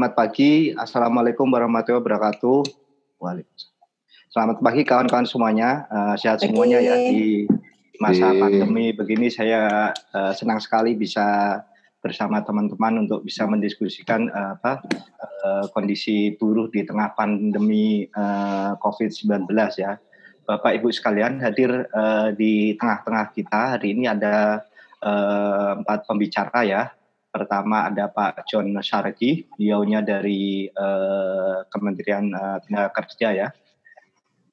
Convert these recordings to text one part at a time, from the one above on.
selamat pagi. Assalamualaikum warahmatullahi wabarakatuh. Waalaikumsalam. Selamat pagi kawan-kawan semuanya. Uh, sehat pagi. semuanya ya di masa pandemi begini. Saya uh, senang sekali bisa bersama teman-teman untuk bisa mendiskusikan uh, apa uh, kondisi buruh di tengah pandemi uh, COVID-19 ya. Bapak Ibu sekalian hadir uh, di tengah-tengah kita hari ini ada uh, empat pembicara ya Pertama ada Pak John Sargi, beliaunya dari uh, Kementerian uh, Tenaga Kerja ya.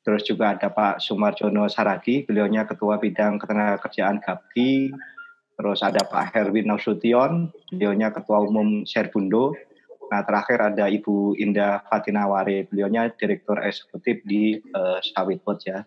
Terus juga ada Pak Sumarjono Saragi, beliaunya Ketua Bidang Ketenagakerjaan GAPKI. Terus ada Pak Herwin Nasution, beliaunya Ketua Umum Serbundo. Nah terakhir ada Ibu Indah Fatinaware, beliaunya Direktur Eksekutif di uh, Sawit ya.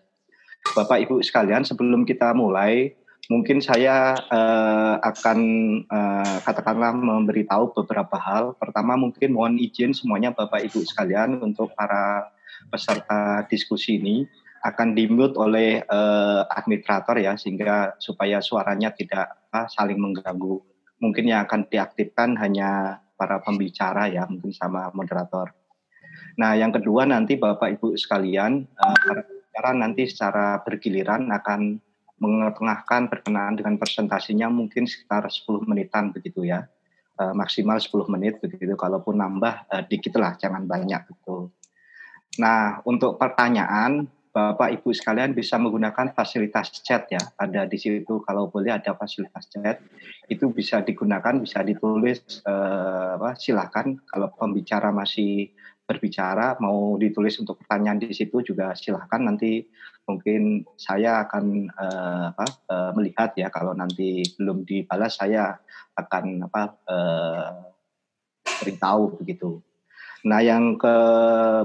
Bapak Ibu sekalian, sebelum kita mulai, mungkin saya uh, akan uh, katakanlah memberitahu beberapa hal. Pertama mungkin mohon izin semuanya Bapak Ibu sekalian untuk para peserta diskusi ini akan dimute oleh uh, administrator ya sehingga supaya suaranya tidak uh, saling mengganggu. Mungkin yang akan diaktifkan hanya para pembicara ya mungkin sama moderator. Nah, yang kedua nanti Bapak Ibu sekalian uh, para pembicara nanti secara bergiliran akan mengetengahkan berkenaan dengan presentasinya mungkin sekitar 10 menitan begitu ya. E, maksimal 10 menit begitu. Kalaupun nambah e, dikit lah, jangan banyak gitu. Nah, untuk pertanyaan Bapak Ibu sekalian bisa menggunakan fasilitas chat ya. Ada di situ kalau boleh ada fasilitas chat. Itu bisa digunakan, bisa ditulis eh, apa silakan kalau pembicara masih berbicara mau ditulis untuk pertanyaan di situ juga silahkan nanti mungkin saya akan uh, apa, uh, melihat ya kalau nanti belum dibalas saya akan apa uh, beritahu begitu. Nah yang ke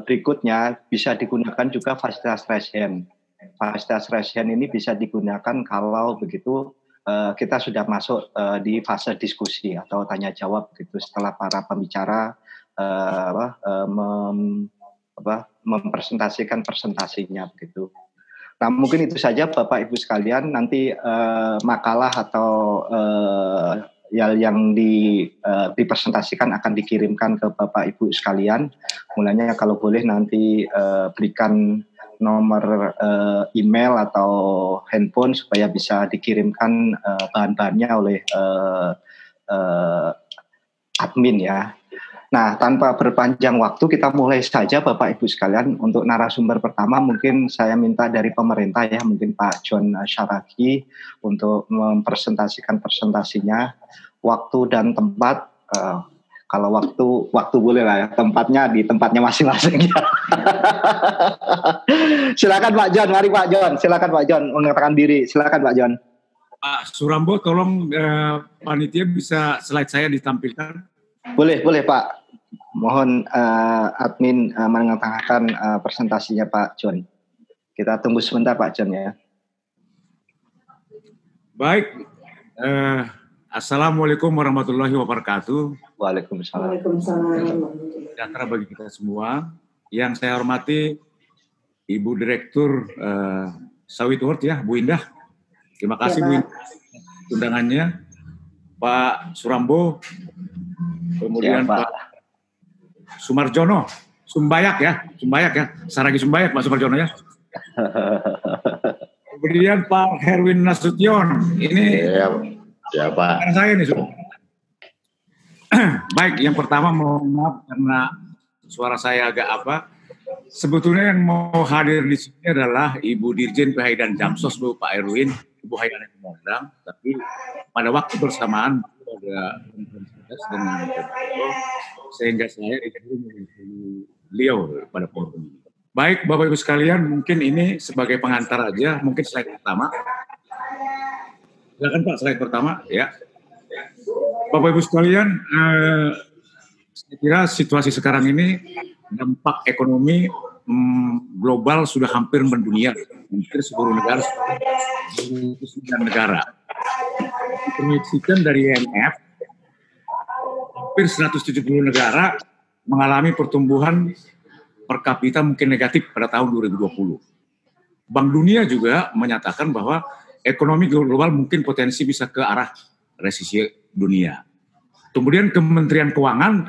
berikutnya bisa digunakan juga fasilitas raise hand. Fasilitas raise hand ini bisa digunakan kalau begitu uh, kita sudah masuk uh, di fase diskusi atau tanya jawab begitu setelah para pembicara uh, apa, uh, mem, apa, mempresentasikan presentasinya begitu. Nah mungkin itu saja Bapak Ibu sekalian nanti uh, makalah atau uh, yang di, uh, dipresentasikan akan dikirimkan ke Bapak Ibu sekalian. Mulanya kalau boleh nanti uh, berikan nomor uh, email atau handphone supaya bisa dikirimkan uh, bahan-bahannya oleh uh, uh, admin ya. Nah, tanpa berpanjang waktu kita mulai saja Bapak Ibu sekalian untuk narasumber pertama mungkin saya minta dari pemerintah ya mungkin Pak John Syaraki untuk mempresentasikan presentasinya waktu dan tempat uh, kalau waktu waktu boleh lah ya tempatnya di tempatnya masing-masing ya. silakan Pak John, mari Pak John, silakan Pak John mengatakan diri, silakan Pak John. Pak Surambo, tolong uh, panitia bisa slide saya ditampilkan. Boleh, boleh Pak. Mohon uh, admin uh, mengetengahkan uh, presentasinya Pak John. Kita tunggu sebentar Pak John ya. Baik. Uh, Assalamualaikum warahmatullahi wabarakatuh. Waalaikumsalam. Waalaikumsalam. Sejahtera bagi kita semua. Yang saya hormati Ibu Direktur uh, Sawit World ya, Bu Indah. Terima kasih ya, Bu Indah undangannya. Pak Surambo, kemudian ya, Pak. Pak Sumarjono, Sumbayak ya, Sumbayak ya, Saragi Sumbayak Pak Sumarjono ya. kemudian Pak Herwin Nasution, ini ya, ya Pak. Saya ini Baik, yang pertama mohon maaf karena suara saya agak apa. Sebetulnya yang mau hadir di sini adalah Ibu Dirjen PHI dan Jamsos, Bu Pak Erwin, Ibu Hayana Komodang, tapi pada waktu bersamaan ada dengan sehingga saya diterima beliau pada forum ini. Baik Bapak Ibu sekalian, mungkin ini sebagai pengantar aja, mungkin slide pertama. Silakan Pak, slide pertama ya. Bapak Ibu sekalian, eh, saya kira situasi sekarang ini dampak ekonomi hmm, global sudah hampir mendunia, hampir seluruh negara, seluruh negara. Diproyeksikan dari IMF hampir 170 negara mengalami pertumbuhan per kapita mungkin negatif pada tahun 2020. Bank Dunia juga menyatakan bahwa ekonomi global mungkin potensi bisa ke arah resesi dunia. Kemudian Kementerian Keuangan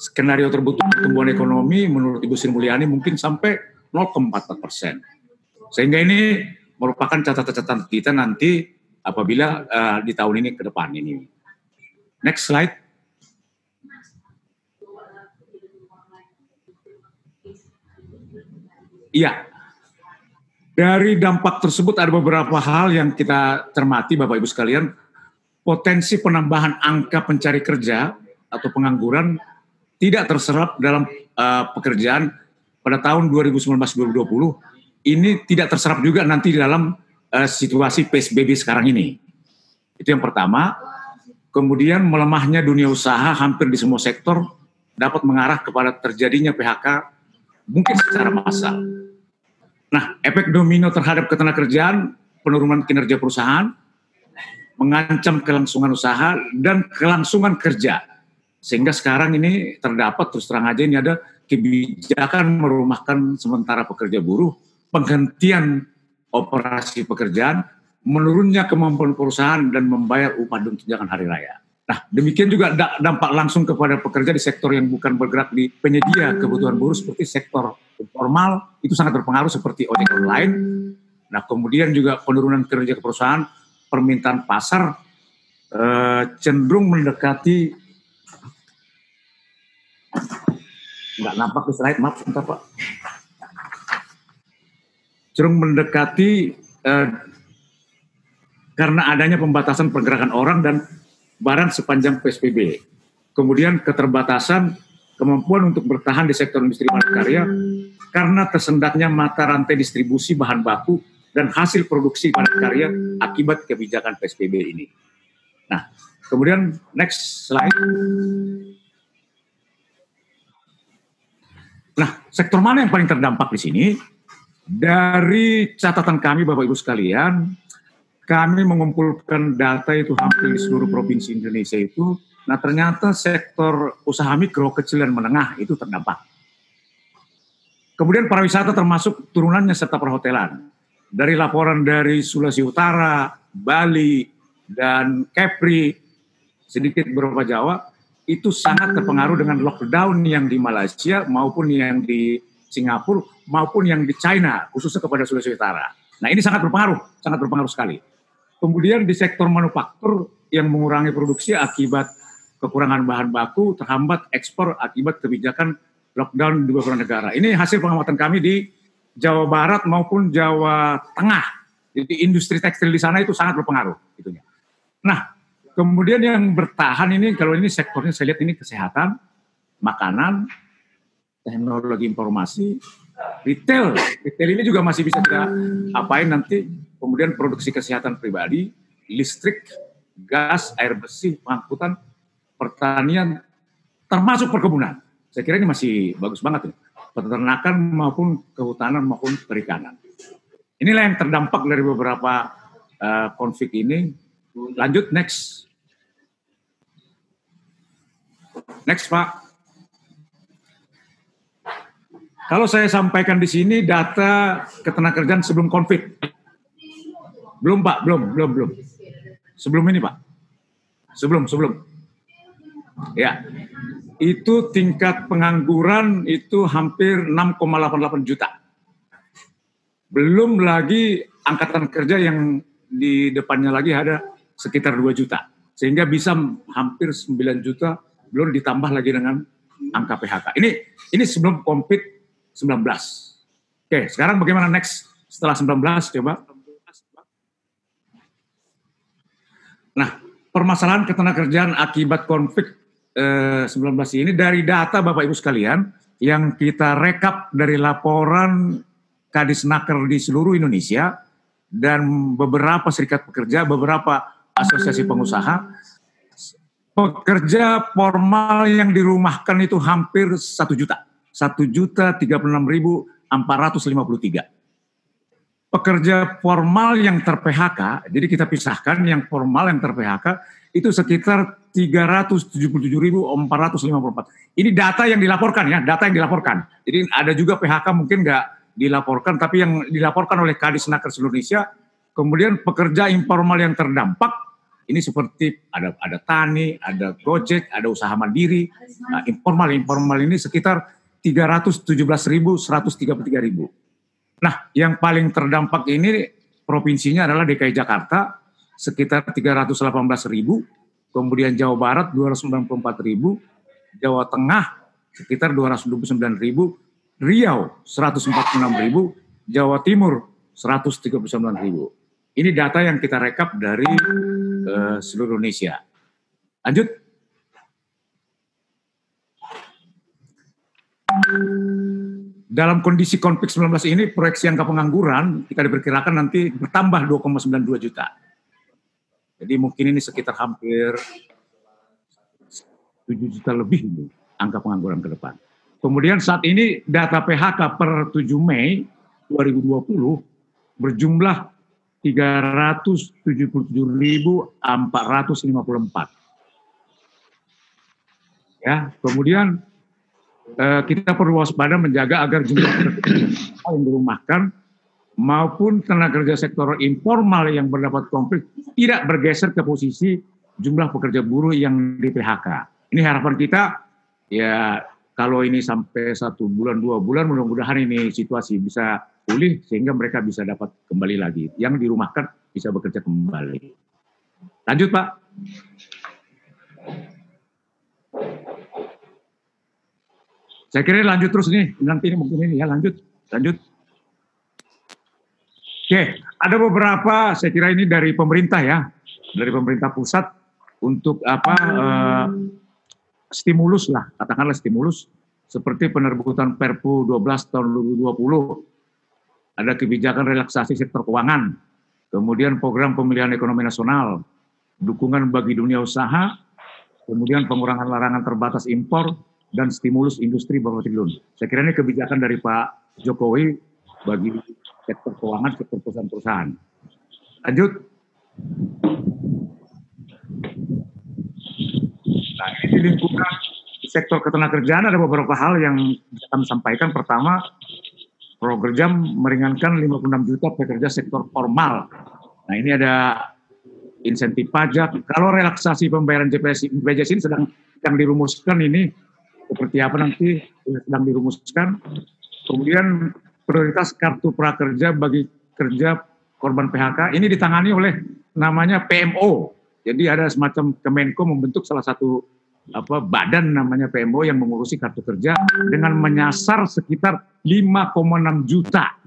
skenario terbutuh pertumbuhan ekonomi menurut Ibu Sri Mulyani mungkin sampai 0,4 persen. Sehingga ini merupakan catatan-catatan kita nanti apabila uh, di tahun ini ke depan ini. Next slide. Iya. Dari dampak tersebut ada beberapa hal yang kita cermati Bapak Ibu sekalian. Potensi penambahan angka pencari kerja atau pengangguran tidak terserap dalam uh, pekerjaan pada tahun 2019-2020 ini tidak terserap juga nanti dalam uh, situasi PSBB sekarang ini. Itu yang pertama. Kemudian melemahnya dunia usaha hampir di semua sektor dapat mengarah kepada terjadinya PHK mungkin secara massal. Nah, efek domino terhadap ketenagakerjaan, penurunan kinerja perusahaan, mengancam kelangsungan usaha dan kelangsungan kerja sehingga sekarang ini terdapat terus terang aja ini ada kebijakan merumahkan sementara pekerja buruh, penghentian operasi pekerjaan, menurunnya kemampuan perusahaan dan membayar upah dan tunjangan hari raya. Nah, demikian juga dampak langsung kepada pekerja di sektor yang bukan bergerak di penyedia kebutuhan buruh seperti sektor informal itu sangat berpengaruh seperti ojek online. Nah, kemudian juga penurunan kerja ke perusahaan, permintaan pasar eh, cenderung mendekati Nggak nampak di slide, maaf sebentar Pak. Cenderung mendekati eh, karena adanya pembatasan pergerakan orang dan barang sepanjang PSBB. Kemudian keterbatasan kemampuan untuk bertahan di sektor industri padat karya karena tersendatnya mata rantai distribusi bahan baku dan hasil produksi padat karya akibat kebijakan PSBB ini. Nah, kemudian next slide. Nah, sektor mana yang paling terdampak di sini? Dari catatan kami, Bapak Ibu sekalian, kami mengumpulkan data itu hampir di seluruh provinsi Indonesia itu. Nah, ternyata sektor usaha mikro, kecil, dan menengah itu terdampak. Kemudian pariwisata termasuk turunannya serta perhotelan. Dari laporan dari Sulawesi Utara, Bali, dan Kepri, sedikit beberapa Jawa, itu sangat terpengaruh dengan lockdown yang di Malaysia maupun yang di Singapura maupun yang di China khususnya kepada Sulawesi Utara. Nah ini sangat berpengaruh, sangat berpengaruh sekali. Kemudian di sektor manufaktur yang mengurangi produksi akibat kekurangan bahan baku, terhambat ekspor akibat kebijakan lockdown di beberapa negara. Ini hasil pengamatan kami di Jawa Barat maupun Jawa Tengah. Jadi industri tekstil di sana itu sangat berpengaruh. Itunya. Nah, Kemudian yang bertahan ini kalau ini sektornya saya lihat ini kesehatan, makanan, teknologi informasi, retail. Retail ini juga masih bisa kita apain nanti. Kemudian produksi kesehatan pribadi, listrik, gas, air bersih, pengangkutan, pertanian, termasuk perkebunan. Saya kira ini masih bagus banget ya. Peternakan maupun kehutanan maupun perikanan. Inilah yang terdampak dari beberapa uh, konflik ini. Lanjut next. Next, Pak. Kalau saya sampaikan di sini data ketenagakerjaan sebelum konflik. Belum, Pak, belum, belum, belum. Sebelum ini, Pak. Sebelum, sebelum. Ya. Itu tingkat pengangguran itu hampir 6,88 juta. Belum lagi angkatan kerja yang di depannya lagi ada sekitar 2 juta. Sehingga bisa hampir 9 juta belum ditambah lagi dengan angka PHK. Ini ini sebelum COVID 19. Oke, sekarang bagaimana next setelah 19 coba? Nah, permasalahan ketenagakerjaan akibat konflik 19 ini dari data Bapak Ibu sekalian yang kita rekap dari laporan Kadisnaker di seluruh Indonesia dan beberapa serikat pekerja, beberapa asosiasi pengusaha pekerja formal yang dirumahkan itu hampir satu juta. Satu juta tiga puluh enam ribu empat ratus lima puluh tiga. Pekerja formal yang ter-PHK, jadi kita pisahkan yang formal yang ter-PHK itu sekitar 377.454. Ini data yang dilaporkan ya, data yang dilaporkan. Jadi ada juga PHK mungkin nggak dilaporkan, tapi yang dilaporkan oleh Kadis seluruh Indonesia. Kemudian pekerja informal yang terdampak ini seperti ada ada tani, ada Gojek, ada usaha mandiri, nah, informal informal ini sekitar 317.000, 133.000. Nah, yang paling terdampak ini provinsinya adalah DKI Jakarta sekitar 318.000, kemudian Jawa Barat 294.000, Jawa Tengah sekitar 229.000, Riau 146.000, Jawa Timur 139.000. Ini data yang kita rekap dari uh, seluruh Indonesia. Lanjut. Dalam kondisi konflik 19 ini, proyeksi angka pengangguran kita diperkirakan nanti bertambah 2,92 juta. Jadi mungkin ini sekitar hampir 7 juta lebih ini angka pengangguran ke depan. Kemudian saat ini data PHK per 7 Mei 2020 berjumlah 377.454. Ya, kemudian eh, kita perlu waspada menjaga agar jumlah yang dirumahkan maupun tenaga kerja sektor informal yang berdapat konflik tidak bergeser ke posisi jumlah pekerja buruh yang di PHK. Ini harapan kita ya kalau ini sampai satu bulan dua bulan mudah-mudahan ini situasi bisa pulih sehingga mereka bisa dapat kembali lagi. Yang dirumahkan bisa bekerja kembali. Lanjut Pak. Saya kira lanjut terus nih, nanti ini mungkin ini ya lanjut, lanjut. Oke, ada beberapa saya kira ini dari pemerintah ya, dari pemerintah pusat untuk apa uh, stimulus lah, katakanlah stimulus seperti penerbitan Perpu 12 tahun 2020, ada kebijakan relaksasi sektor keuangan, kemudian program pemilihan ekonomi nasional, dukungan bagi dunia usaha, kemudian pengurangan larangan terbatas impor, dan stimulus industri triliun. Saya kira ini kebijakan dari Pak Jokowi bagi sektor keuangan, sektor perusahaan-perusahaan. Lanjut. Nah, ini lingkungan sektor ketenagakerjaan ada beberapa hal yang kami sampaikan. Pertama, program meringankan 56 juta pekerja sektor formal. Nah, ini ada insentif pajak. Kalau relaksasi pembayaran JPS BPJS ini sedang sedang dirumuskan ini seperti apa nanti sedang dirumuskan. Kemudian prioritas kartu prakerja bagi kerja korban PHK ini ditangani oleh namanya PMO jadi ada semacam Kemenko membentuk salah satu apa badan namanya PMO yang mengurusi kartu kerja dengan menyasar sekitar 5,6 juta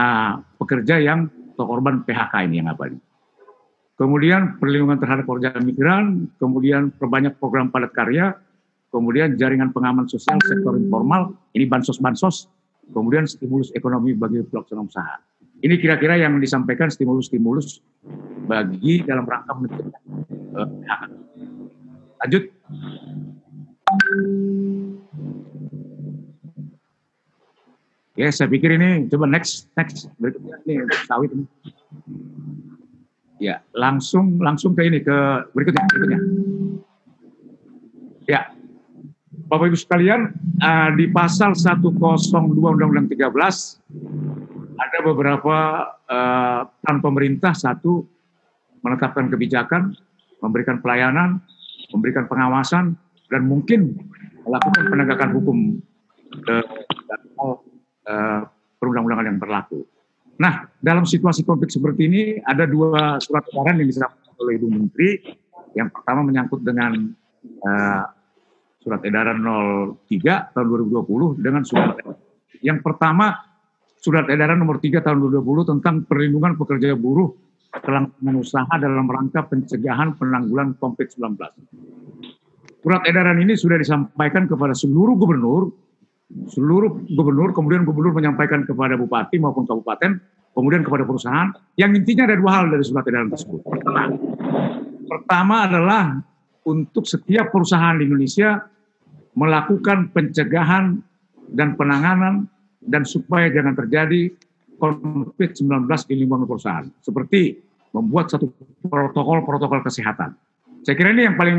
uh, pekerja yang atau korban PHK ini yang apa ini. Kemudian perlindungan terhadap pekerja migran, kemudian perbanyak program padat karya, kemudian jaringan pengaman sosial sektor informal, ini bansos-bansos, kemudian stimulus ekonomi bagi pelaksana usaha. Ini kira-kira yang disampaikan stimulus-stimulus bagi dalam rangka mencegah uh, Lanjut. Ya, saya pikir ini coba next next berikutnya ini sawit ini. Ya, langsung langsung ke ini ke berikutnya berikutnya. Ya. Bapak Ibu sekalian, uh, di pasal 102 Undang-Undang 13 ada beberapa uh, peran pemerintah satu menetapkan kebijakan, memberikan pelayanan, memberikan pengawasan dan mungkin melakukan penegakan hukum uh, uh, perundang-undangan yang berlaku. Nah, dalam situasi konflik seperti ini ada dua surat edaran yang disampaikan oleh Ibu Menteri. Yang pertama menyangkut dengan uh, surat edaran 03 tahun 2020 dengan surat yang pertama Surat Edaran Nomor 3 Tahun 2020 tentang perlindungan pekerja buruh kelangsungan usaha dalam rangka pencegahan penanggulan COVID-19. Surat edaran ini sudah disampaikan kepada seluruh gubernur, seluruh gubernur, kemudian gubernur menyampaikan kepada bupati maupun kabupaten, kemudian kepada perusahaan. Yang intinya ada dua hal dari surat edaran tersebut. Pertama, pertama adalah untuk setiap perusahaan di Indonesia melakukan pencegahan dan penanganan dan supaya jangan terjadi COVID-19 di lingkungan perusahaan. Seperti membuat satu protokol-protokol kesehatan. Saya kira ini yang paling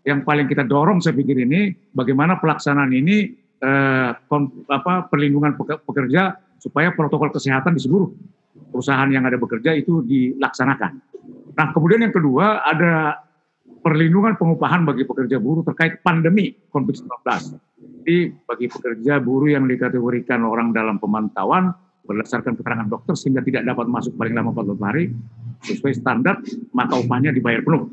yang paling kita dorong saya pikir ini bagaimana pelaksanaan ini eh, apa perlindungan pekerja supaya protokol kesehatan di seluruh perusahaan yang ada bekerja itu dilaksanakan. Nah, kemudian yang kedua ada perlindungan pengupahan bagi pekerja buruh terkait pandemi COVID-19. Jadi bagi pekerja buruh yang dikategorikan orang dalam pemantauan berdasarkan keterangan dokter sehingga tidak dapat masuk paling lama 14 hari sesuai standar maka upahnya dibayar penuh.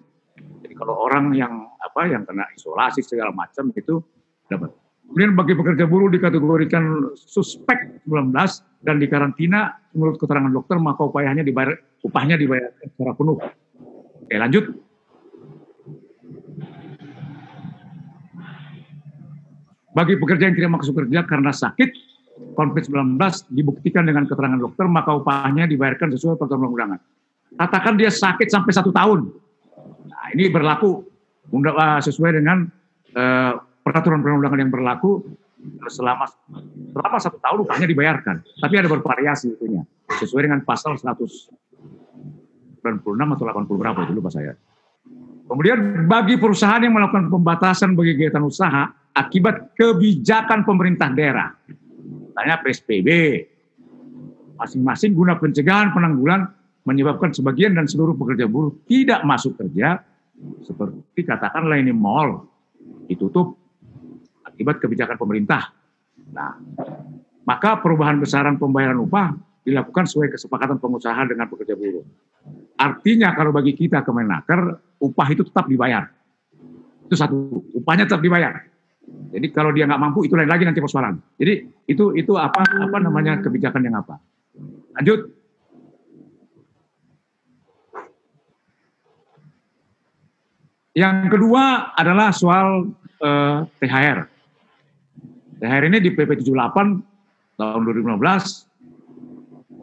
Jadi kalau orang yang apa yang kena isolasi segala macam itu dapat. Kemudian bagi pekerja buruh dikategorikan suspek 19 dan dikarantina menurut keterangan dokter maka upahnya dibayar upahnya dibayar secara penuh. Oke, lanjut. Bagi pekerja yang tidak masuk kerja karena sakit COVID-19 dibuktikan dengan keterangan dokter maka upahnya dibayarkan sesuai peraturan perundangan. Katakan dia sakit sampai satu tahun. Nah, ini berlaku sesuai dengan uh, peraturan perundangan yang berlaku selama selama satu tahun upahnya dibayarkan. Tapi ada bervariasi itunya sesuai dengan pasal 196 atau 80 berapa itu lupa saya. Kemudian bagi perusahaan yang melakukan pembatasan bagi kegiatan usaha akibat kebijakan pemerintah daerah, misalnya PSBB, masing-masing guna pencegahan penanggulan menyebabkan sebagian dan seluruh pekerja buruh tidak masuk kerja, seperti katakanlah ini mall ditutup akibat kebijakan pemerintah. Nah, maka perubahan besaran pembayaran upah dilakukan sesuai kesepakatan pengusaha dengan pekerja buruh. Artinya kalau bagi kita Kemenaker, upah itu tetap dibayar. Itu satu, upahnya tetap dibayar. Jadi kalau dia nggak mampu itu lain lagi nanti persoalan. Jadi itu itu apa apa namanya kebijakan yang apa? Lanjut. Yang kedua adalah soal eh, THR. THR ini di PP 78 tahun 2015,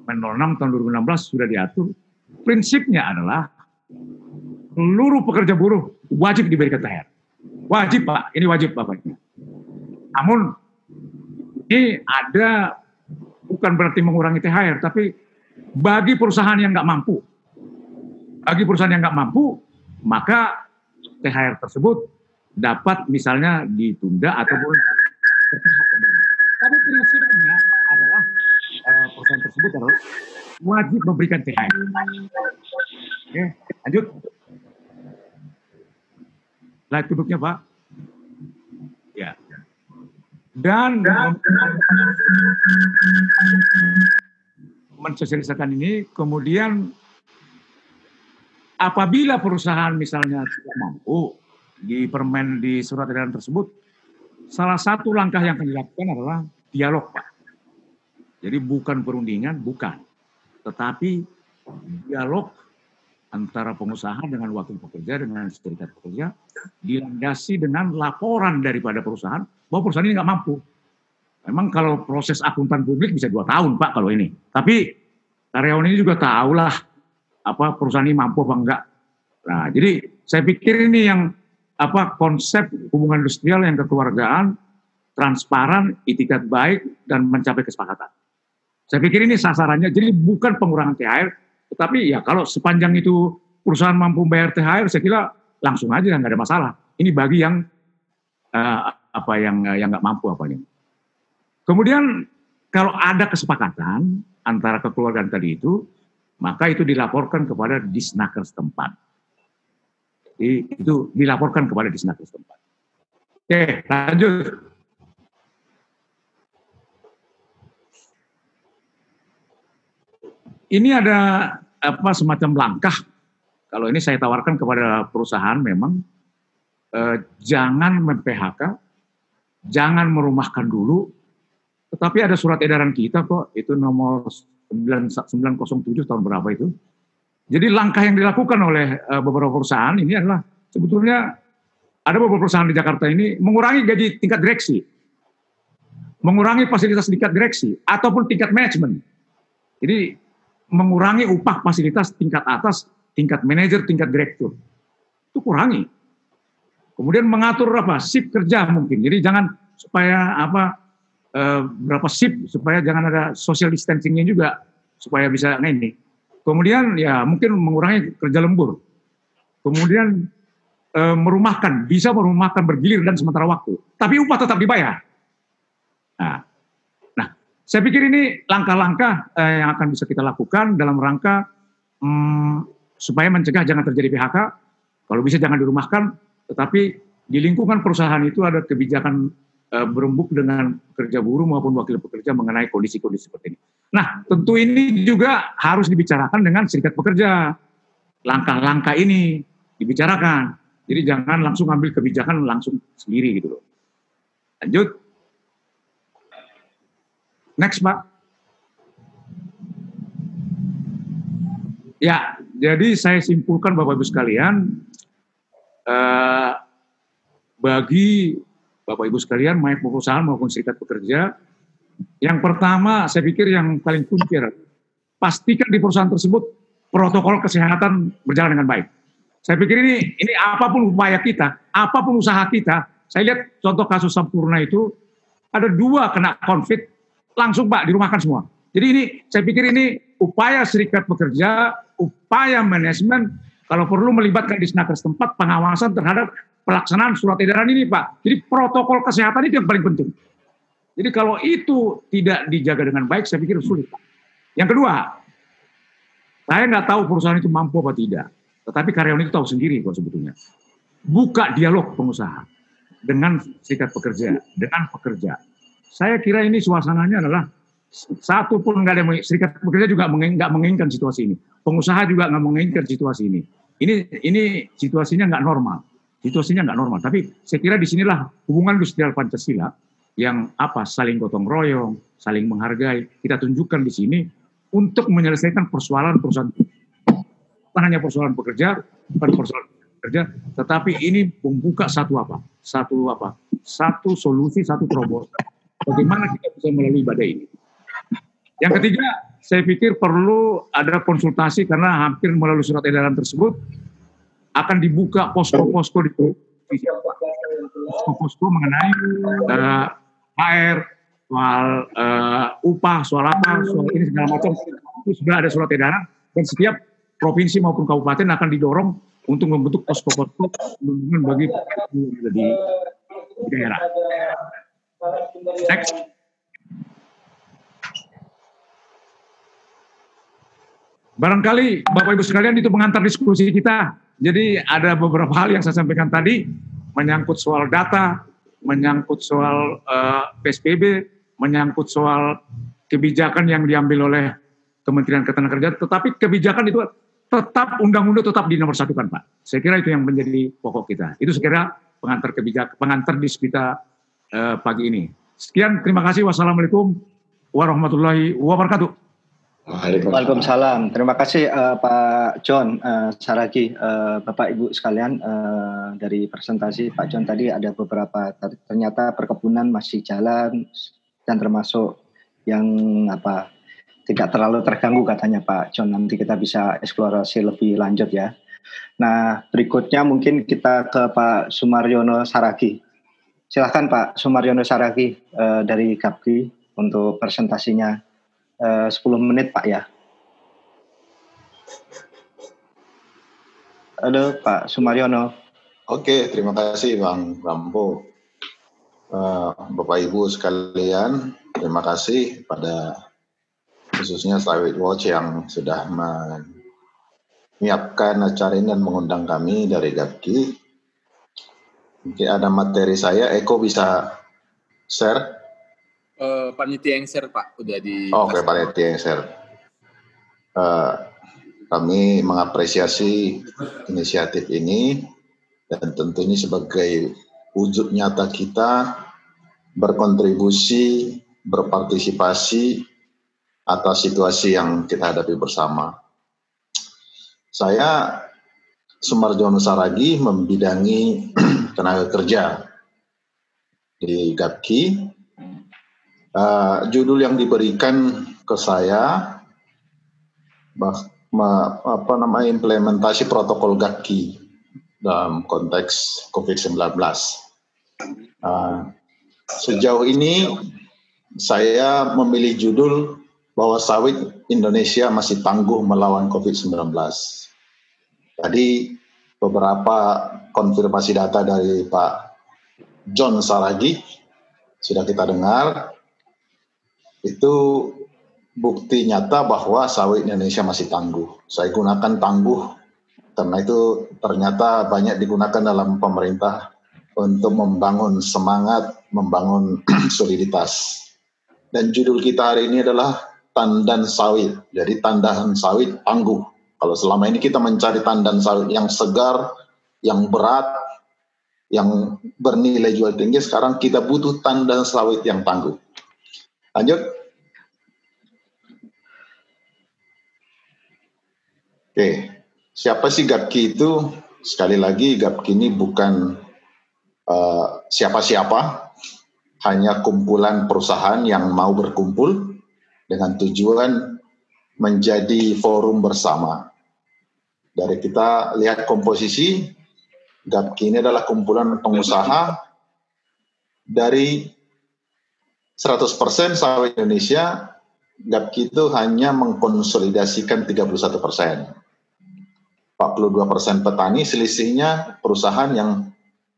Permen 06 tahun 2016 sudah diatur. Prinsipnya adalah seluruh pekerja buruh wajib diberikan THR. Wajib Pak, ini wajib Bapaknya. Namun ini ada bukan berarti mengurangi THR, tapi bagi perusahaan yang nggak mampu, bagi perusahaan yang nggak mampu, maka THR tersebut dapat misalnya ditunda ataupun Tapi prinsipnya adalah uh, perusahaan tersebut adalah wajib memberikan THR. Oke, lanjut. Slide duduknya Pak. Dan, Dan mensosialisasikan ini, kemudian apabila perusahaan misalnya tidak mampu di permen di surat edaran tersebut, salah satu langkah yang akan dilakukan adalah dialog, Pak. Jadi bukan perundingan, bukan. Tetapi dialog antara pengusaha dengan wakil pekerja dengan serikat pekerja dilandasi dengan laporan daripada perusahaan bahwa perusahaan ini nggak mampu. Memang kalau proses akuntan publik bisa dua tahun pak kalau ini. Tapi karyawan ini juga tahulah apa perusahaan ini mampu apa enggak. Nah jadi saya pikir ini yang apa konsep hubungan industrial yang kekeluargaan, transparan, itikat baik dan mencapai kesepakatan. Saya pikir ini sasarannya. Jadi bukan pengurangan THR, tetapi ya kalau sepanjang itu perusahaan mampu bayar THR, saya kira langsung aja nggak ada masalah. Ini bagi yang uh, apa yang uh, yang nggak mampu apanya. Kemudian kalau ada kesepakatan antara kekeluargaan tadi itu, maka itu dilaporkan kepada disnaker setempat. Jadi itu dilaporkan kepada disnaker setempat. Oke, lanjut. Ini ada apa semacam langkah. Kalau ini saya tawarkan kepada perusahaan memang eh, jangan mem-PHK, jangan merumahkan dulu, tetapi ada surat edaran kita kok, itu nomor 907 tahun berapa itu. Jadi langkah yang dilakukan oleh eh, beberapa perusahaan ini adalah sebetulnya ada beberapa perusahaan di Jakarta ini mengurangi gaji tingkat direksi, mengurangi fasilitas tingkat direksi ataupun tingkat manajemen. Jadi mengurangi upah fasilitas tingkat atas, tingkat manajer, tingkat direktur. Itu kurangi. Kemudian mengatur apa? Sip kerja mungkin. Jadi jangan supaya apa e, berapa sip supaya jangan ada social distancingnya juga supaya bisa ini. Kemudian ya mungkin mengurangi kerja lembur. Kemudian e, merumahkan, bisa merumahkan bergilir dan sementara waktu. Tapi upah tetap dibayar. Nah, saya pikir ini langkah-langkah eh, yang akan bisa kita lakukan dalam rangka hmm, supaya mencegah jangan terjadi PHK, kalau bisa jangan dirumahkan, tetapi di lingkungan perusahaan itu ada kebijakan uh, berembuk dengan pekerja buruh maupun wakil pekerja mengenai kondisi-kondisi seperti ini. Nah, tentu ini juga harus dibicarakan dengan serikat pekerja. Langkah-langkah ini dibicarakan. Jadi jangan langsung ambil kebijakan langsung sendiri gitu loh. Lanjut. Next, Pak. Ya, jadi saya simpulkan Bapak Ibu sekalian, eh, bagi Bapak Ibu sekalian, maupun perusahaan maupun serikat pekerja, yang pertama saya pikir yang paling kunci pastikan di perusahaan tersebut protokol kesehatan berjalan dengan baik. Saya pikir ini ini apa pun upaya kita, apa pun usaha kita, saya lihat contoh kasus Sampurna itu ada dua kena konflik langsung Pak dirumahkan semua. Jadi ini saya pikir ini upaya serikat pekerja, upaya manajemen kalau perlu melibatkan di senaker setempat pengawasan terhadap pelaksanaan surat edaran ini Pak. Jadi protokol kesehatan itu yang paling penting. Jadi kalau itu tidak dijaga dengan baik, saya pikir sulit Pak. Yang kedua, saya nggak tahu perusahaan itu mampu apa tidak. Tetapi karyawan itu tahu sendiri kok sebetulnya. Buka dialog pengusaha dengan serikat pekerja, dengan pekerja. Saya kira ini suasananya adalah satu pun nggak ada serikat pekerja juga nggak menginginkan situasi ini. Pengusaha juga nggak menginginkan situasi ini. Ini ini situasinya nggak normal. Situasinya nggak normal. Tapi saya kira di sinilah hubungan industrial Pancasila yang apa saling gotong royong, saling menghargai. Kita tunjukkan di sini untuk menyelesaikan persoalan perusahaan bukan hanya persoalan pekerja, bukan persoalan kerja, tetapi ini membuka satu apa? Satu apa? Satu solusi, satu terobosan. Bagaimana kita bisa melalui badai ini? Yang ketiga, saya pikir perlu ada konsultasi karena hampir melalui surat edaran tersebut akan dibuka posko-posko di posko-posko mengenai uh, HR, soal uh, upah, soal apa, soal ini segala macam. Itu sudah ada surat edaran dan setiap provinsi maupun kabupaten akan didorong untuk membentuk posko-posko bagi di daerah. Next. Barangkali Bapak Ibu sekalian itu mengantar diskusi kita. Jadi ada beberapa hal yang saya sampaikan tadi menyangkut soal data, menyangkut soal uh, eh, PSBB, menyangkut soal kebijakan yang diambil oleh Kementerian Ketenagakerjaan, tetapi kebijakan itu tetap undang-undang tetap di nomor satu kan Pak. Saya kira itu yang menjadi pokok kita. Itu saya kira pengantar kebijakan, pengantar di kita uh, pagi ini. Sekian, terima kasih. Wassalamualaikum warahmatullahi wabarakatuh. Waalaikumsalam. Terima kasih uh, Pak John uh, Saragi, uh, Bapak Ibu sekalian uh, dari presentasi Pak John tadi ada beberapa ternyata perkebunan masih jalan dan termasuk yang apa tidak terlalu terganggu katanya Pak John. Nanti kita bisa eksplorasi lebih lanjut ya. Nah, berikutnya mungkin kita ke Pak Sumaryono Saragi. Silahkan Pak Sumaryono Saragi uh, dari GAPKI untuk presentasinya uh, 10 menit Pak ya. Halo Pak Sumaryono. Oke, terima kasih Bang Rambo. Uh, Bapak Ibu sekalian, terima kasih pada khususnya Sawit Watch yang sudah menyiapkan acara ini dan mengundang kami dari GAPKI. Mungkin ada materi saya, Eko bisa share? Uh, panitia yang share Pak, udah di. Oh, Oke, okay, panitia yang share. Uh, kami mengapresiasi inisiatif ini dan tentunya sebagai wujud nyata kita berkontribusi, berpartisipasi atas situasi yang kita hadapi bersama. Saya Sumarjono Saragi membidangi tenaga kerja di GAPKI. Uh, judul yang diberikan ke saya bah, ma, apa namanya implementasi protokol GAPKI dalam konteks COVID-19. Uh, sejauh ini saya memilih judul bahwa sawit Indonesia masih tangguh melawan COVID-19. Tadi beberapa konfirmasi data dari Pak John Saragi sudah kita dengar. Itu bukti nyata bahwa sawit Indonesia masih tangguh. Saya gunakan tangguh karena itu ternyata banyak digunakan dalam pemerintah untuk membangun semangat, membangun soliditas. Dan judul kita hari ini adalah tandan sawit. Jadi tandahan sawit tangguh. Kalau selama ini kita mencari tandan sawit yang segar, yang berat, yang bernilai jual tinggi, sekarang kita butuh tandan sawit yang tangguh. Lanjut. Oke, siapa sih Gapki itu? Sekali lagi Gapki ini bukan uh, siapa-siapa, hanya kumpulan perusahaan yang mau berkumpul dengan tujuan menjadi forum bersama. Dari kita lihat komposisi, Gapki ini adalah kumpulan pengusaha dari 100% sawit Indonesia, Gapki itu hanya mengkonsolidasikan 31 persen. 42 persen petani, selisihnya perusahaan yang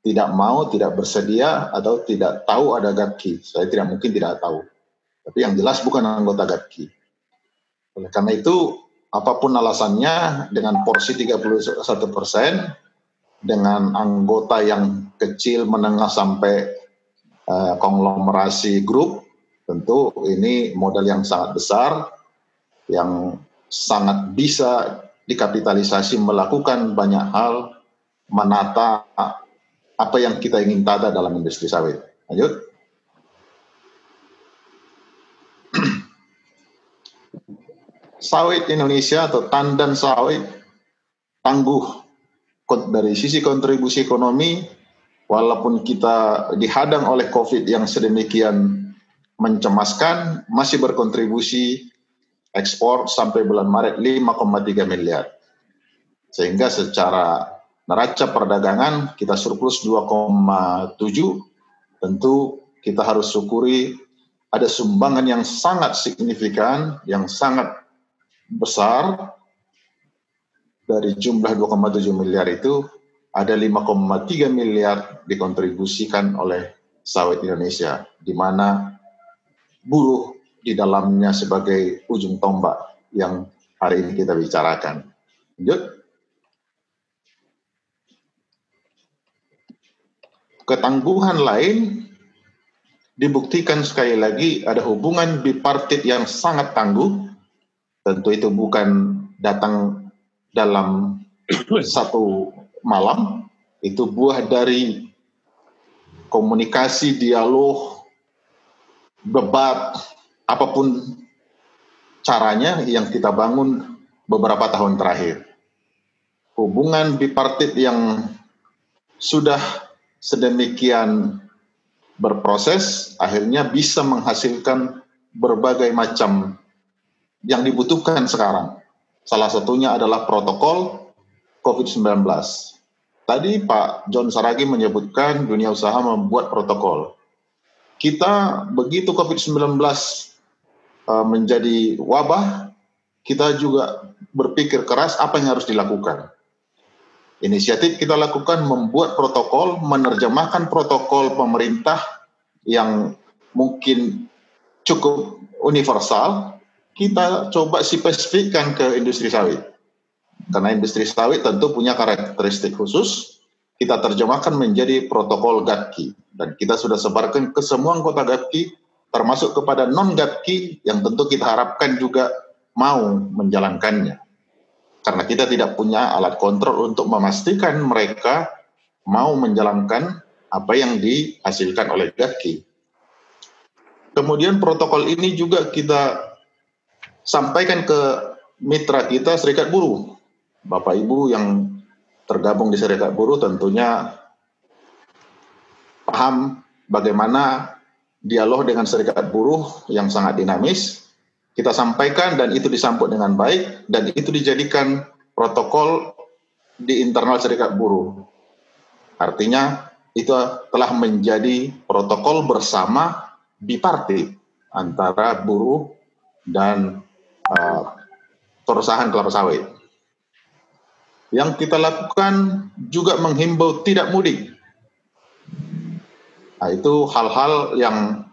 tidak mau, tidak bersedia, atau tidak tahu ada GAPKI. Saya tidak mungkin tidak tahu. Tapi yang jelas bukan anggota GAPKI. Oleh karena itu, apa pun alasannya, dengan porsi 31 persen, dengan anggota yang kecil, menengah, sampai uh, konglomerasi grup, tentu ini modal yang sangat besar, yang sangat bisa dikapitalisasi melakukan banyak hal, menata apa yang kita ingin tata dalam industri sawit. Lanjut. sawit Indonesia atau tandan sawit tangguh dari sisi kontribusi ekonomi walaupun kita dihadang oleh Covid yang sedemikian mencemaskan masih berkontribusi ekspor sampai bulan Maret 5,3 miliar. Sehingga secara neraca perdagangan kita surplus 2,7 tentu kita harus syukuri ada sumbangan yang sangat signifikan, yang sangat besar dari jumlah 2,7 miliar itu ada 5,3 miliar dikontribusikan oleh sawit Indonesia, di mana buruh di dalamnya sebagai ujung tombak yang hari ini kita bicarakan. Lanjut. Ketangguhan lain dibuktikan sekali lagi ada hubungan bipartit yang sangat tangguh. Tentu itu bukan datang dalam satu malam, itu buah dari komunikasi, dialog, debat, apa pun caranya yang kita bangun beberapa tahun terakhir. Hubungan bipartit yang sudah sedemikian berproses akhirnya bisa menghasilkan berbagai macam yang dibutuhkan sekarang. Salah satunya adalah protokol COVID-19. Tadi Pak John Saragi menyebutkan dunia usaha membuat protokol. Kita begitu COVID-19 uh, menjadi wabah, kita juga berpikir keras apa yang harus dilakukan. Inisiatif kita lakukan membuat protokol, menerjemahkan protokol pemerintah yang mungkin cukup universal, kita coba spesifikkan ke industri sawit. Karena industri sawit tentu punya karakteristik khusus, kita terjemahkan menjadi protokol GATKI dan kita sudah sebarkan ke semua anggota GATKI termasuk kepada non GATKI yang tentu kita harapkan juga mau menjalankannya. Karena kita tidak punya alat kontrol untuk memastikan mereka mau menjalankan apa yang dihasilkan oleh GATKI. Kemudian protokol ini juga kita sampaikan ke mitra kita Serikat Buruh. Bapak Ibu yang tergabung di Serikat Buruh tentunya paham bagaimana dialog dengan Serikat Buruh yang sangat dinamis kita sampaikan dan itu disambut dengan baik dan itu dijadikan protokol di internal Serikat Buruh. Artinya itu telah menjadi protokol bersama bipartit antara buruh dan uh, perusahaan kelapa sawit. Yang kita lakukan juga menghimbau tidak mudik. Nah, itu hal-hal yang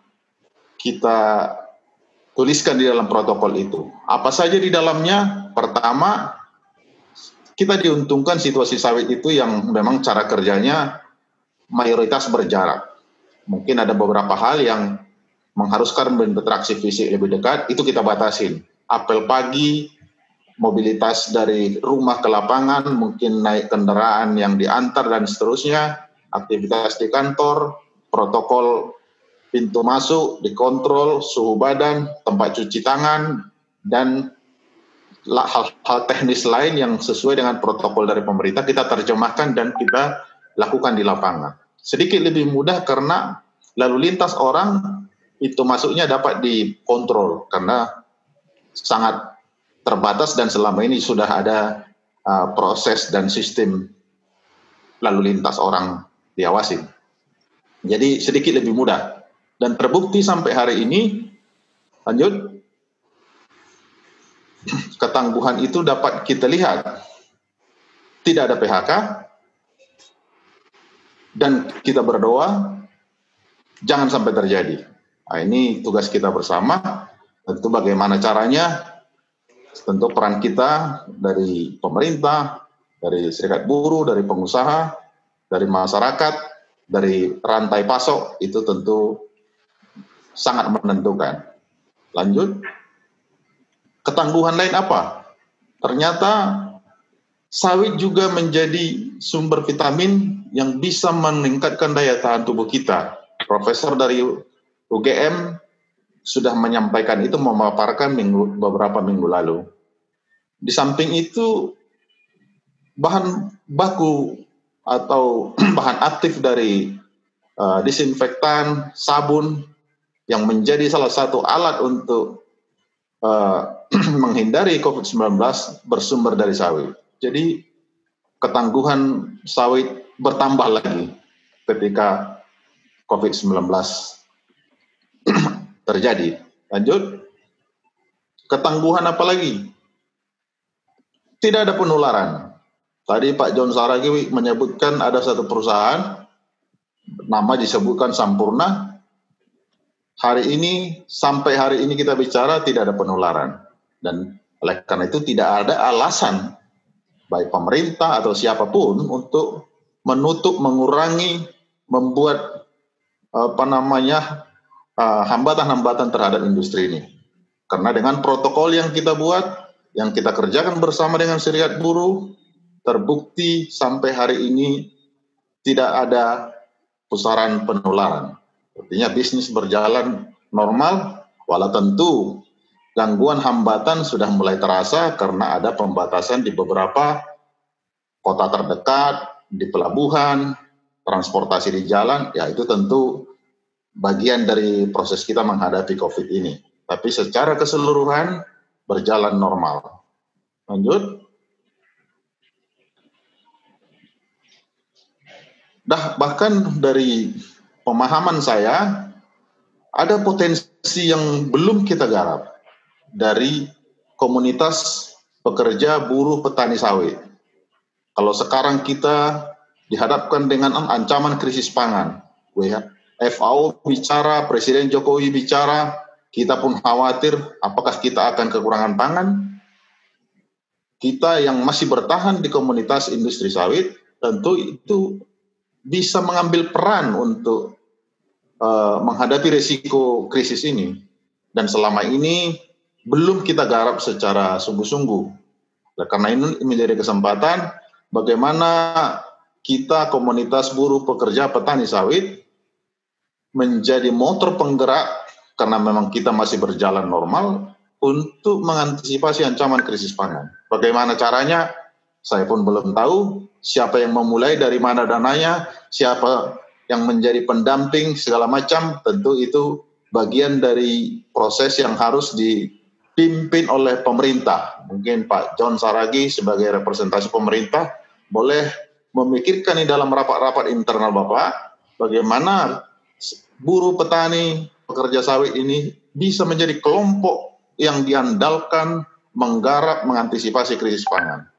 kita tuliskan di dalam protokol itu. Apa saja di dalamnya? Pertama, kita diuntungkan situasi sawit itu yang memang cara kerjanya mayoritas berjarak. Mungkin ada beberapa hal yang mengharuskan berinteraksi fisik lebih dekat, itu kita batasin. Apel pagi, mobilitas dari rumah ke lapangan, mungkin naik kendaraan yang diantar dan seterusnya, aktivitas di kantor, protokol pintu masuk, dikontrol, suhu badan, tempat cuci tangan, dan hal-hal teknis lain yang sesuai dengan protokol dari pemerintah kita terjemahkan dan kita lakukan di lapangan. Sedikit lebih mudah karena lalu lintas orang itu masuknya dapat dikontrol karena sangat terbatas dan selama ini sudah ada uh, proses dan sistem lalu lintas orang diawasi. Jadi sedikit lebih mudah dan terbukti sampai hari ini lanjut ketangguhan itu dapat kita lihat. Tidak ada PHK, dan kita berdoa jangan sampai terjadi. Nah, ini tugas kita bersama. Tentu bagaimana caranya? Tentu peran kita dari pemerintah, dari serikat buruh, dari pengusaha, dari masyarakat, dari rantai pasok itu tentu sangat menentukan. Lanjut ketangguhan lain apa? Ternyata sawit juga menjadi sumber vitamin yang bisa meningkatkan daya tahan tubuh kita. Profesor dari UGM sudah menyampaikan itu memaparkan minggu, beberapa minggu lalu. Di samping itu bahan baku atau bahan aktif dari uh, disinfektan, sabun yang menjadi salah satu alat untuk uh, menghindari COVID-19 bersumber dari sawit. Jadi ketangguhan sawit bertambah lagi ketika COVID-19 terjadi. Lanjut. Ketangguhan apa lagi? Tidak ada penularan. Tadi Pak John Saragi menyebutkan ada satu perusahaan, nama disebutkan Sampurna. Hari ini, sampai hari ini kita bicara tidak ada penularan. Dan oleh karena itu tidak ada alasan baik pemerintah atau siapa pun untuk menutup, mengurangi, membuat apa namanya uh, hambatan-hambatan terhadap industri ini. Karena dengan protokol yang kita buat, yang kita kerjakan bersama dengan serikat buruh, terbukti sampai hari ini tidak ada pusaran penularan. Artinya bisnis berjalan normal, walau tentu gangguan hambatan sudah mulai terasa karena ada pembatasan di beberapa kota terdekat, di pelabuhan, transportasi di jalan, ya itu tentu bagian dari proses kita menghadapi COVID ini. Tapi secara keseluruhan berjalan normal. Lanjut. Dah bahkan dari pemahaman saya ada potensi yang belum kita garap dari komunitas pekerja buruh petani sawit. Kalau sekarang kita dihadapkan dengan ancaman krisis pangan, FAO bicara, Presiden Jokowi bicara, kita pun khawatir apakah kita akan kekurangan pangan. Kita yang masih bertahan di komunitas industri sawit, tentu itu bisa mengambil peran untuk uh, menghadapi risiko krisis ini. Dan selama ini belum kita garap secara sungguh-sungguh. Nah, karena ini menjadi kesempatan bagaimana kita komunitas buruh pekerja petani sawit menjadi motor penggerak karena memang kita masih berjalan normal untuk mengantisipasi ancaman krisis pangan. Bagaimana caranya? Saya pun belum tahu siapa yang memulai, dari mana dananya, siapa yang menjadi pendamping segala macam. Tentu itu bagian dari proses yang harus di dipimpin oleh pemerintah. Mungkin Pak John Saragi sebagai representasi pemerintah boleh memikirkan di dalam rapat-rapat internal Bapak bagaimana buruh petani pekerja sawit ini bisa menjadi kelompok yang diandalkan menggarap mengantisipasi krisis pangan.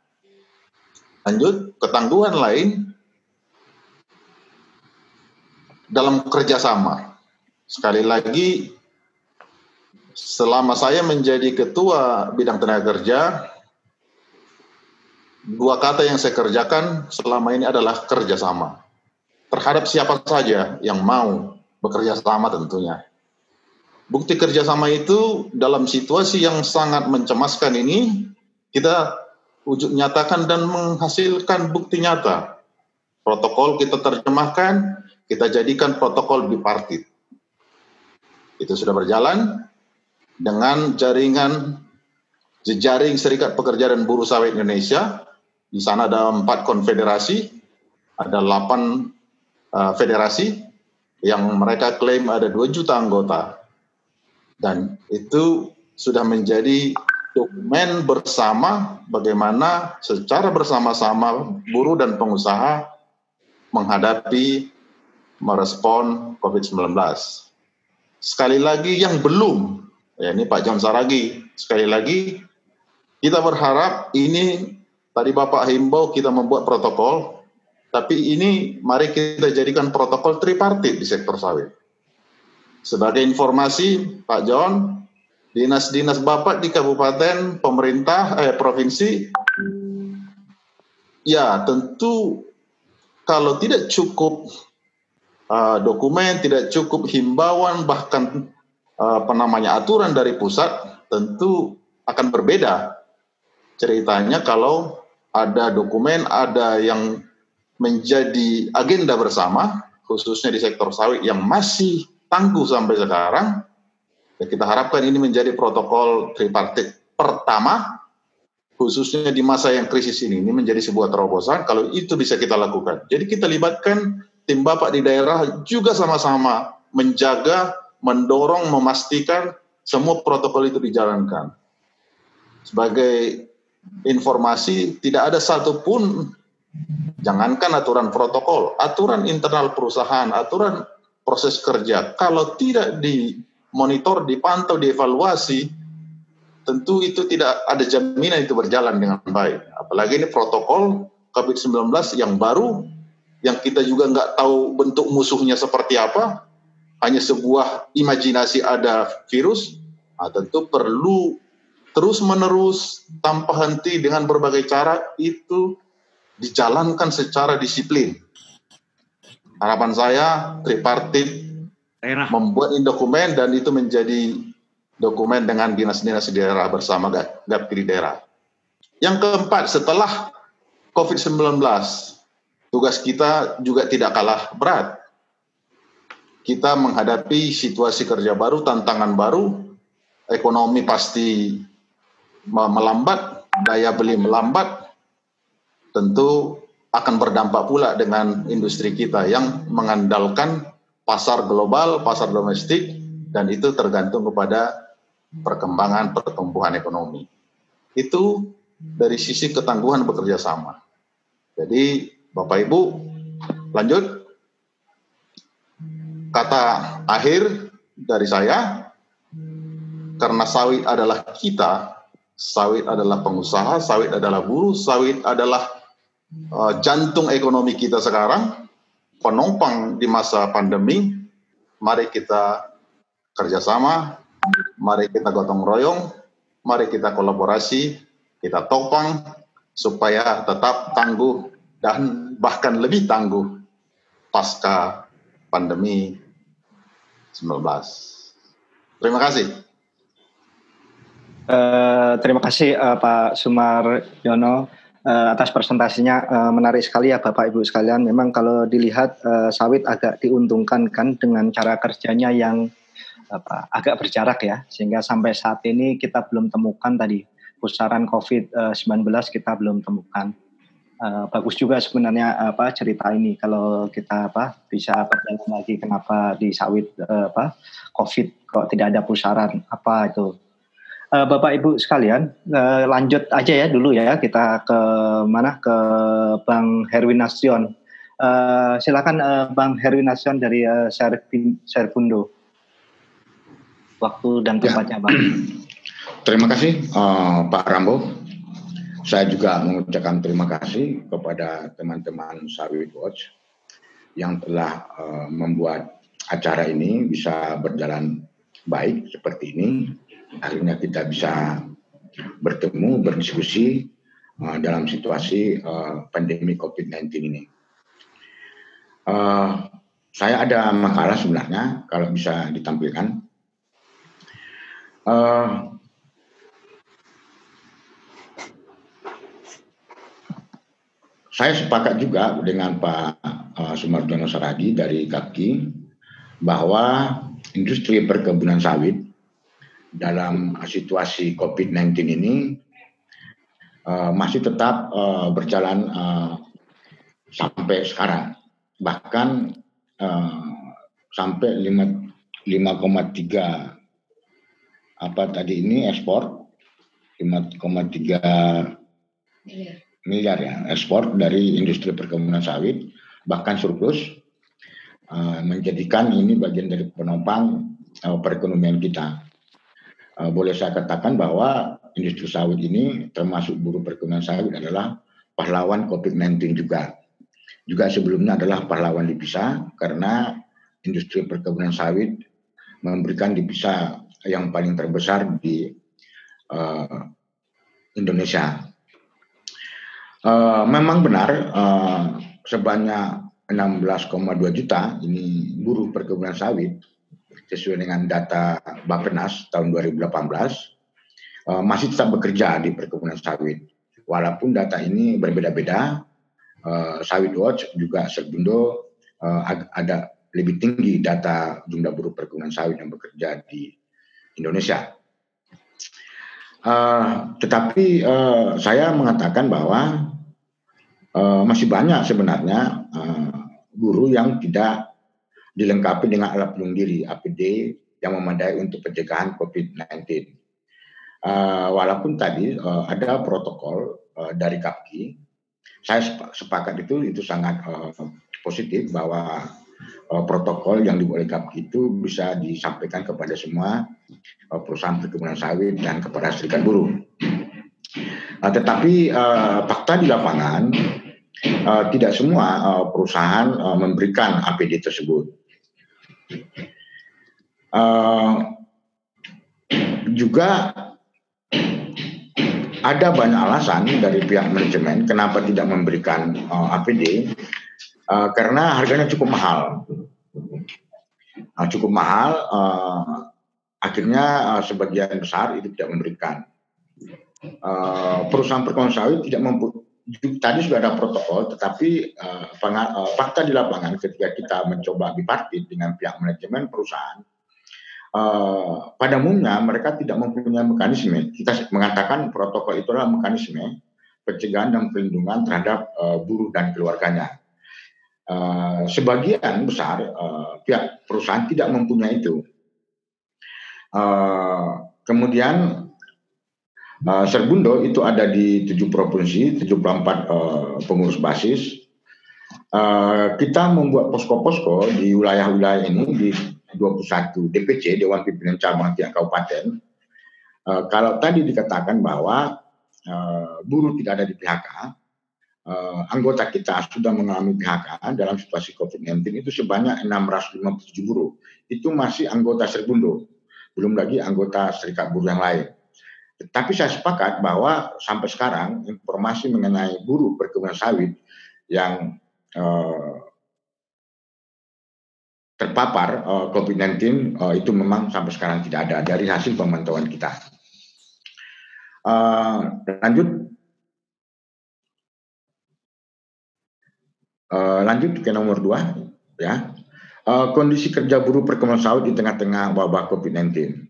Lanjut, ketangguhan lain dalam kerjasama. Sekali lagi, selama saya menjadi ketua bidang tenaga kerja, dua kata yang saya kerjakan selama ini adalah kerjasama. Terhadap siapa saja yang mau bekerja sama tentunya. Bukti kerjasama itu dalam situasi yang sangat mencemaskan ini, kita wujud nyatakan dan menghasilkan bukti nyata. Protokol kita terjemahkan, kita jadikan protokol bipartit. Itu sudah berjalan dengan jaringan jejaring Serikat Pekerja dan Buruh Sawit Indonesia. Di sana ada empat konfederasi, ada delapan uh, federasi yang mereka klaim ada dua juta anggota. Dan itu sudah menjadi dokumen bersama bagaimana secara bersama-sama buruh dan pengusaha menghadapi merespon COVID-19. Sekali lagi yang belum, ya ini Pak John Saragi, sekali lagi kita berharap ini tadi Bapak himbau kita membuat protokol, tapi ini mari kita jadikan protokol tripartit di sektor sawit. Sebagai informasi, Pak John, dinas-dinas Bapak di kabupaten, pemerintah, eh, provinsi, ya tentu kalau tidak cukup uh, dokumen, tidak cukup himbauan, bahkan uh, apa namanya aturan dari pusat, tentu akan berbeda ceritanya kalau ada dokumen, ada yang menjadi agenda bersama, khususnya di sektor sawit yang masih tangguh sampai sekarang, Ya, kita harapkan ini menjadi protokol tripartit pertama, khususnya di masa yang krisis ini, ini menjadi sebuah terobosan. Kalau itu bisa kita lakukan. Jadi kita libatkan tim Bapak di daerah juga sama-sama menjaga, mendorong, memastikan semua protokol itu dijalankan. Sebagai informasi, tidak ada satupun, jangankan aturan protokol, aturan internal perusahaan, aturan proses kerja, kalau tidak di monitor, dipantau, dievaluasi, tentu itu tidak ada jaminan itu berjalan dengan baik. Apalagi ini protokol COVID-19 yang baru, yang kita juga nggak tahu bentuk musuhnya seperti apa, hanya sebuah imajinasi ada virus, nah, tentu perlu terus-menerus tanpa henti dengan berbagai cara. Itu dijalankan secara disiplin. Harapan saya tripartit daerah. membuat ini dokumen dan itu menjadi dokumen dengan dinas-dinas di daerah bersama GAPKI di daerah. Yang keempat, setelah COVID-19, tugas kita juga tidak kalah berat. Kita menghadapi situasi kerja baru, tantangan baru, ekonomi pasti melambat, daya beli melambat, tentu akan berdampak pula dengan industri kita yang mengandalkan pasar global, pasar domestik, dan itu tergantung kepada perkembangan pertumbuhan ekonomi. Itu dari sisi ketangguhan bekerja sama. Jadi Bapak Ibu, lanjut. Kata akhir dari saya, karena sawit adalah kita, sawit adalah pengusaha, sawit adalah buruh, sawit adalah uh, jantung ekonomi kita sekarang, penopang di masa pandemi, mari kita kerjasama, mari kita gotong royong, mari kita kolaborasi, kita topang supaya tetap tangguh dan bahkan lebih tangguh pasca pandemi 19. Terima kasih. Uh, terima kasih uh, Pak Sumar Yono uh, atas presentasinya uh, menarik sekali ya Bapak Ibu sekalian. Memang kalau dilihat uh, sawit agak diuntungkan kan dengan cara kerjanya yang apa agak berjarak ya sehingga sampai saat ini kita belum temukan tadi pusaran COVID-19 kita belum temukan. Uh, bagus juga sebenarnya apa cerita ini kalau kita apa bisa berjalan lagi kenapa di sawit uh, apa COVID kok tidak ada pusaran apa itu uh, Bapak Ibu sekalian, uh, lanjut aja ya dulu ya kita ke mana ke Bang Herwin Nasution. Uh, silakan uh, Bang Herwin Nasution dari uh, Serpundo. Waktu dan ya. tempatnya ya. Bang. Terima kasih uh, Pak Rambo. Saya juga mengucapkan terima kasih kepada teman-teman Sawit Watch yang telah uh, membuat acara ini bisa berjalan baik seperti ini akhirnya kita bisa bertemu, berdiskusi, uh, dalam situasi uh, pandemi COVID-19 ini. Uh, saya ada makalah sebenarnya kalau bisa ditampilkan. Uh, saya sepakat juga dengan Pak uh, Sumarjono Saragi dari KAPKI bahwa industri perkebunan sawit dalam situasi COVID-19 ini uh, masih tetap uh, berjalan uh, sampai sekarang. Bahkan uh, sampai 5,3 apa tadi ini ekspor 5,3 miliar ya ekspor dari industri perkebunan sawit bahkan surplus uh, menjadikan ini bagian dari penopang uh, perekonomian kita. Uh, boleh saya katakan bahwa industri sawit ini termasuk buruh perkebunan sawit adalah pahlawan COVID-19 juga. Juga sebelumnya adalah pahlawan divisa karena industri perkebunan sawit memberikan divisa yang paling terbesar di uh, Indonesia Uh, memang benar uh, sebanyak 16,2 juta ini buruh perkebunan sawit sesuai dengan data Bappenas tahun 2018 uh, masih tetap bekerja di perkebunan sawit. Walaupun data ini berbeda-beda, uh, Sawit Watch juga Segundo uh, ada lebih tinggi data jumlah buruh perkebunan sawit yang bekerja di Indonesia. Tetapi saya mengatakan bahwa masih banyak sebenarnya guru yang tidak dilengkapi dengan alat pelindung diri APD yang memadai untuk pencegahan COVID-19. Uh, eh, walaupun tadi uh, ada protokol uh, dari KAPKI, saya sepakat itu itu sangat uh, positif bahwa uh, protokol yang dibuat oleh KAPKI itu bisa disampaikan kepada semua uh, perusahaan perkebunan sawit dan kepada serikat buruh. Uh, tetapi uh, fakta di lapangan uh, tidak semua uh, perusahaan uh, memberikan APD tersebut. Uh, juga ada banyak alasan dari pihak manajemen kenapa tidak memberikan uh, APD uh, karena harganya cukup mahal. Uh, cukup mahal, uh, akhirnya uh, sebagian besar itu tidak memberikan. Uh, perusahaan perkebunan tidak mampu tadi sudah ada protokol, tetapi uh, fakta di lapangan ketika kita mencoba bipartit dengan pihak manajemen perusahaan, uh, pada umumnya mereka tidak mempunyai mekanisme. Kita mengatakan protokol itu adalah mekanisme pencegahan dan perlindungan terhadap uh, buruh dan keluarganya. Uh, sebagian besar uh, pihak perusahaan tidak mempunyai itu. Uh, kemudian Uh, Serbundo itu ada di tujuh provinsi, 74 uh, pengurus basis. Uh, kita membuat posko-posko di wilayah-wilayah ini di 21 DPC Dewan Pimpinan Cabang tiap kabupaten. Kalau tadi dikatakan bahwa uh, buruh tidak ada di PHK, anggota kita sudah mengalami PHK dalam situasi COVID-19 itu sebanyak 657 buruh. Itu masih anggota Serbundo, belum lagi anggota serikat buruh yang lain. Tapi saya sepakat bahwa sampai sekarang informasi mengenai buruh perkebunan sawit yang uh, terpapar eh, COVID-19 uh, eh, itu memang sampai sekarang tidak ada dari hasil pemantauan kita. Uh, lanjut, uh, lanjut ke nomor dua, ya. Uh, kondisi kerja buruh perkebunan sawit di tengah-tengah wabah COVID-19.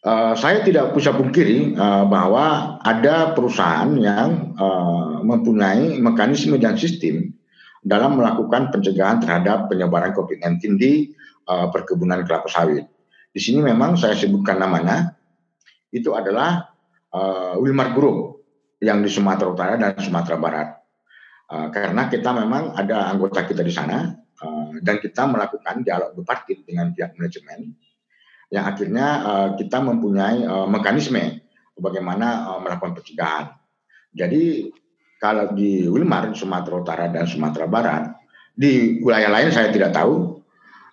Uh, saya tidak bisa pungkiri uh, bahwa ada perusahaan yang uh, mempunyai mekanisme dan sistem dalam melakukan pencegahan terhadap penyebaran COVID-19 di uh, perkebunan kelapa sawit. Di sini memang saya sebutkan namanya, itu adalah uh, Wilmar Group yang di Sumatera Utara dan Sumatera Barat. Uh, karena kita memang ada anggota kita di sana uh, dan kita melakukan dialog bipartit dengan pihak manajemen yang akhirnya uh, kita mempunyai uh, mekanisme bagaimana uh, melakukan pencegahan. Jadi kalau di Wilmar, Sumatera Utara dan Sumatera Barat, di wilayah lain saya tidak tahu,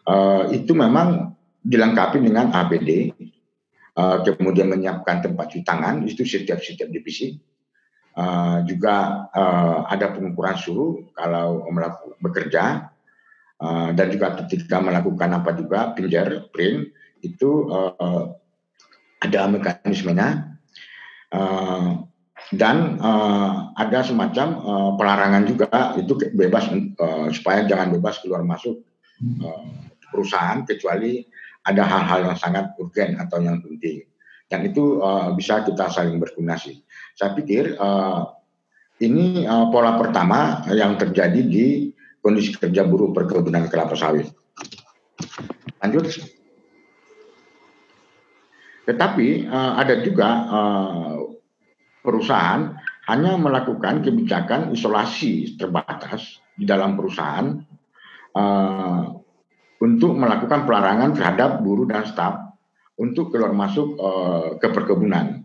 uh, itu memang dilengkapi dengan APD, uh, kemudian menyiapkan tempat cuci tangan, itu setiap setiap divisi, uh, juga uh, ada pengukuran suhu kalau melakukan bekerja uh, dan juga ketika melakukan apa juga pinjar print itu uh, ada mekanismenya uh, dan uh, ada semacam uh, pelarangan juga itu bebas uh, supaya jangan bebas keluar masuk uh, perusahaan kecuali ada hal-hal yang sangat urgen atau yang penting dan itu uh, bisa kita saling berkoordinasi. Saya pikir uh, ini uh, pola pertama yang terjadi di kondisi kerja buruh perkebunan kelapa sawit. Lanjut. Tetapi uh, ada juga uh, perusahaan hanya melakukan kebijakan isolasi terbatas di dalam perusahaan uh, untuk melakukan pelarangan terhadap buruh dan staf untuk keluar masuk uh, ke perkebunan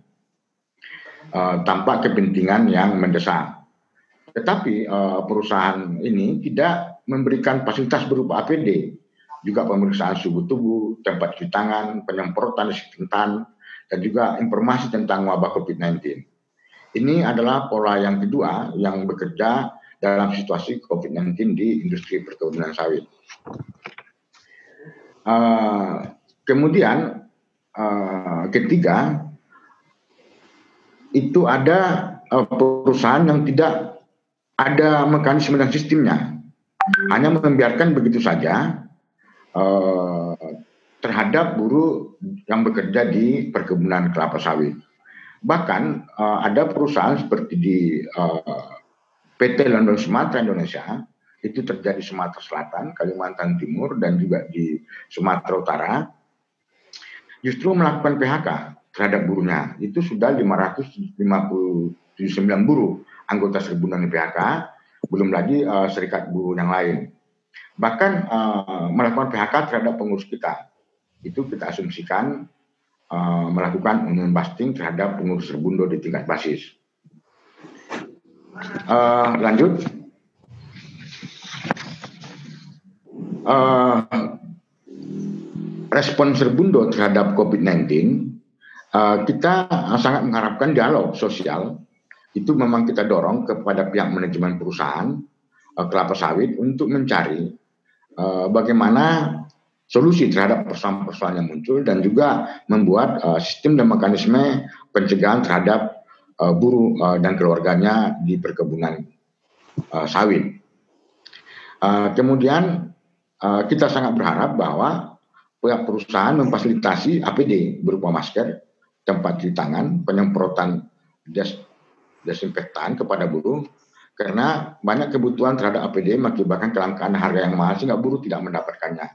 uh, tanpa kepentingan yang mendesak. Tetapi uh, perusahaan ini tidak memberikan fasilitas berupa APD, juga pemeriksaan suhu tubuh, tempat cuci tangan, penyemprotan disinfektan, dan juga informasi tentang wabah COVID-19. Ini adalah pola yang kedua yang bekerja dalam situasi COVID-19 di industri perkebunan sawit. Uh, kemudian uh, ketiga itu ada uh, perusahaan yang tidak ada mekanisme dan sistemnya, hanya membiarkan begitu saja uh, terhadap buruh yang bekerja di perkebunan kelapa sawit. Bahkan uh, ada perusahaan seperti di uh, PT London Sumatera Indonesia itu terjadi Sumatera Selatan, Kalimantan Timur, dan juga di Sumatera Utara justru melakukan PHK terhadap buruhnya. Itu sudah 559 buruh anggota seribuan PHK, belum lagi uh, serikat buruh yang lain. Bahkan uh, melakukan PHK terhadap pengurus kita. Itu kita asumsikan uh, melakukan union busting terhadap pengurus Serbundo di tingkat basis. Uh, lanjut. Uh, respon Serbundo terhadap COVID-19, uh, kita sangat mengharapkan dialog sosial. Itu memang kita dorong kepada pihak manajemen perusahaan uh, kelapa sawit untuk mencari uh, bagaimana solusi terhadap persoalan-persoalan yang muncul dan juga membuat uh, sistem dan mekanisme pencegahan terhadap uh, buruh uh, dan keluarganya di perkebunan uh, sawit. Uh, kemudian uh, kita sangat berharap bahwa pihak perusahaan memfasilitasi APD berupa masker, tempat cuci tangan, penyemprotan des desinfektan kepada buruh karena banyak kebutuhan terhadap APD mengakibatkan kelangkaan harga yang mahal sehingga buruh tidak mendapatkannya.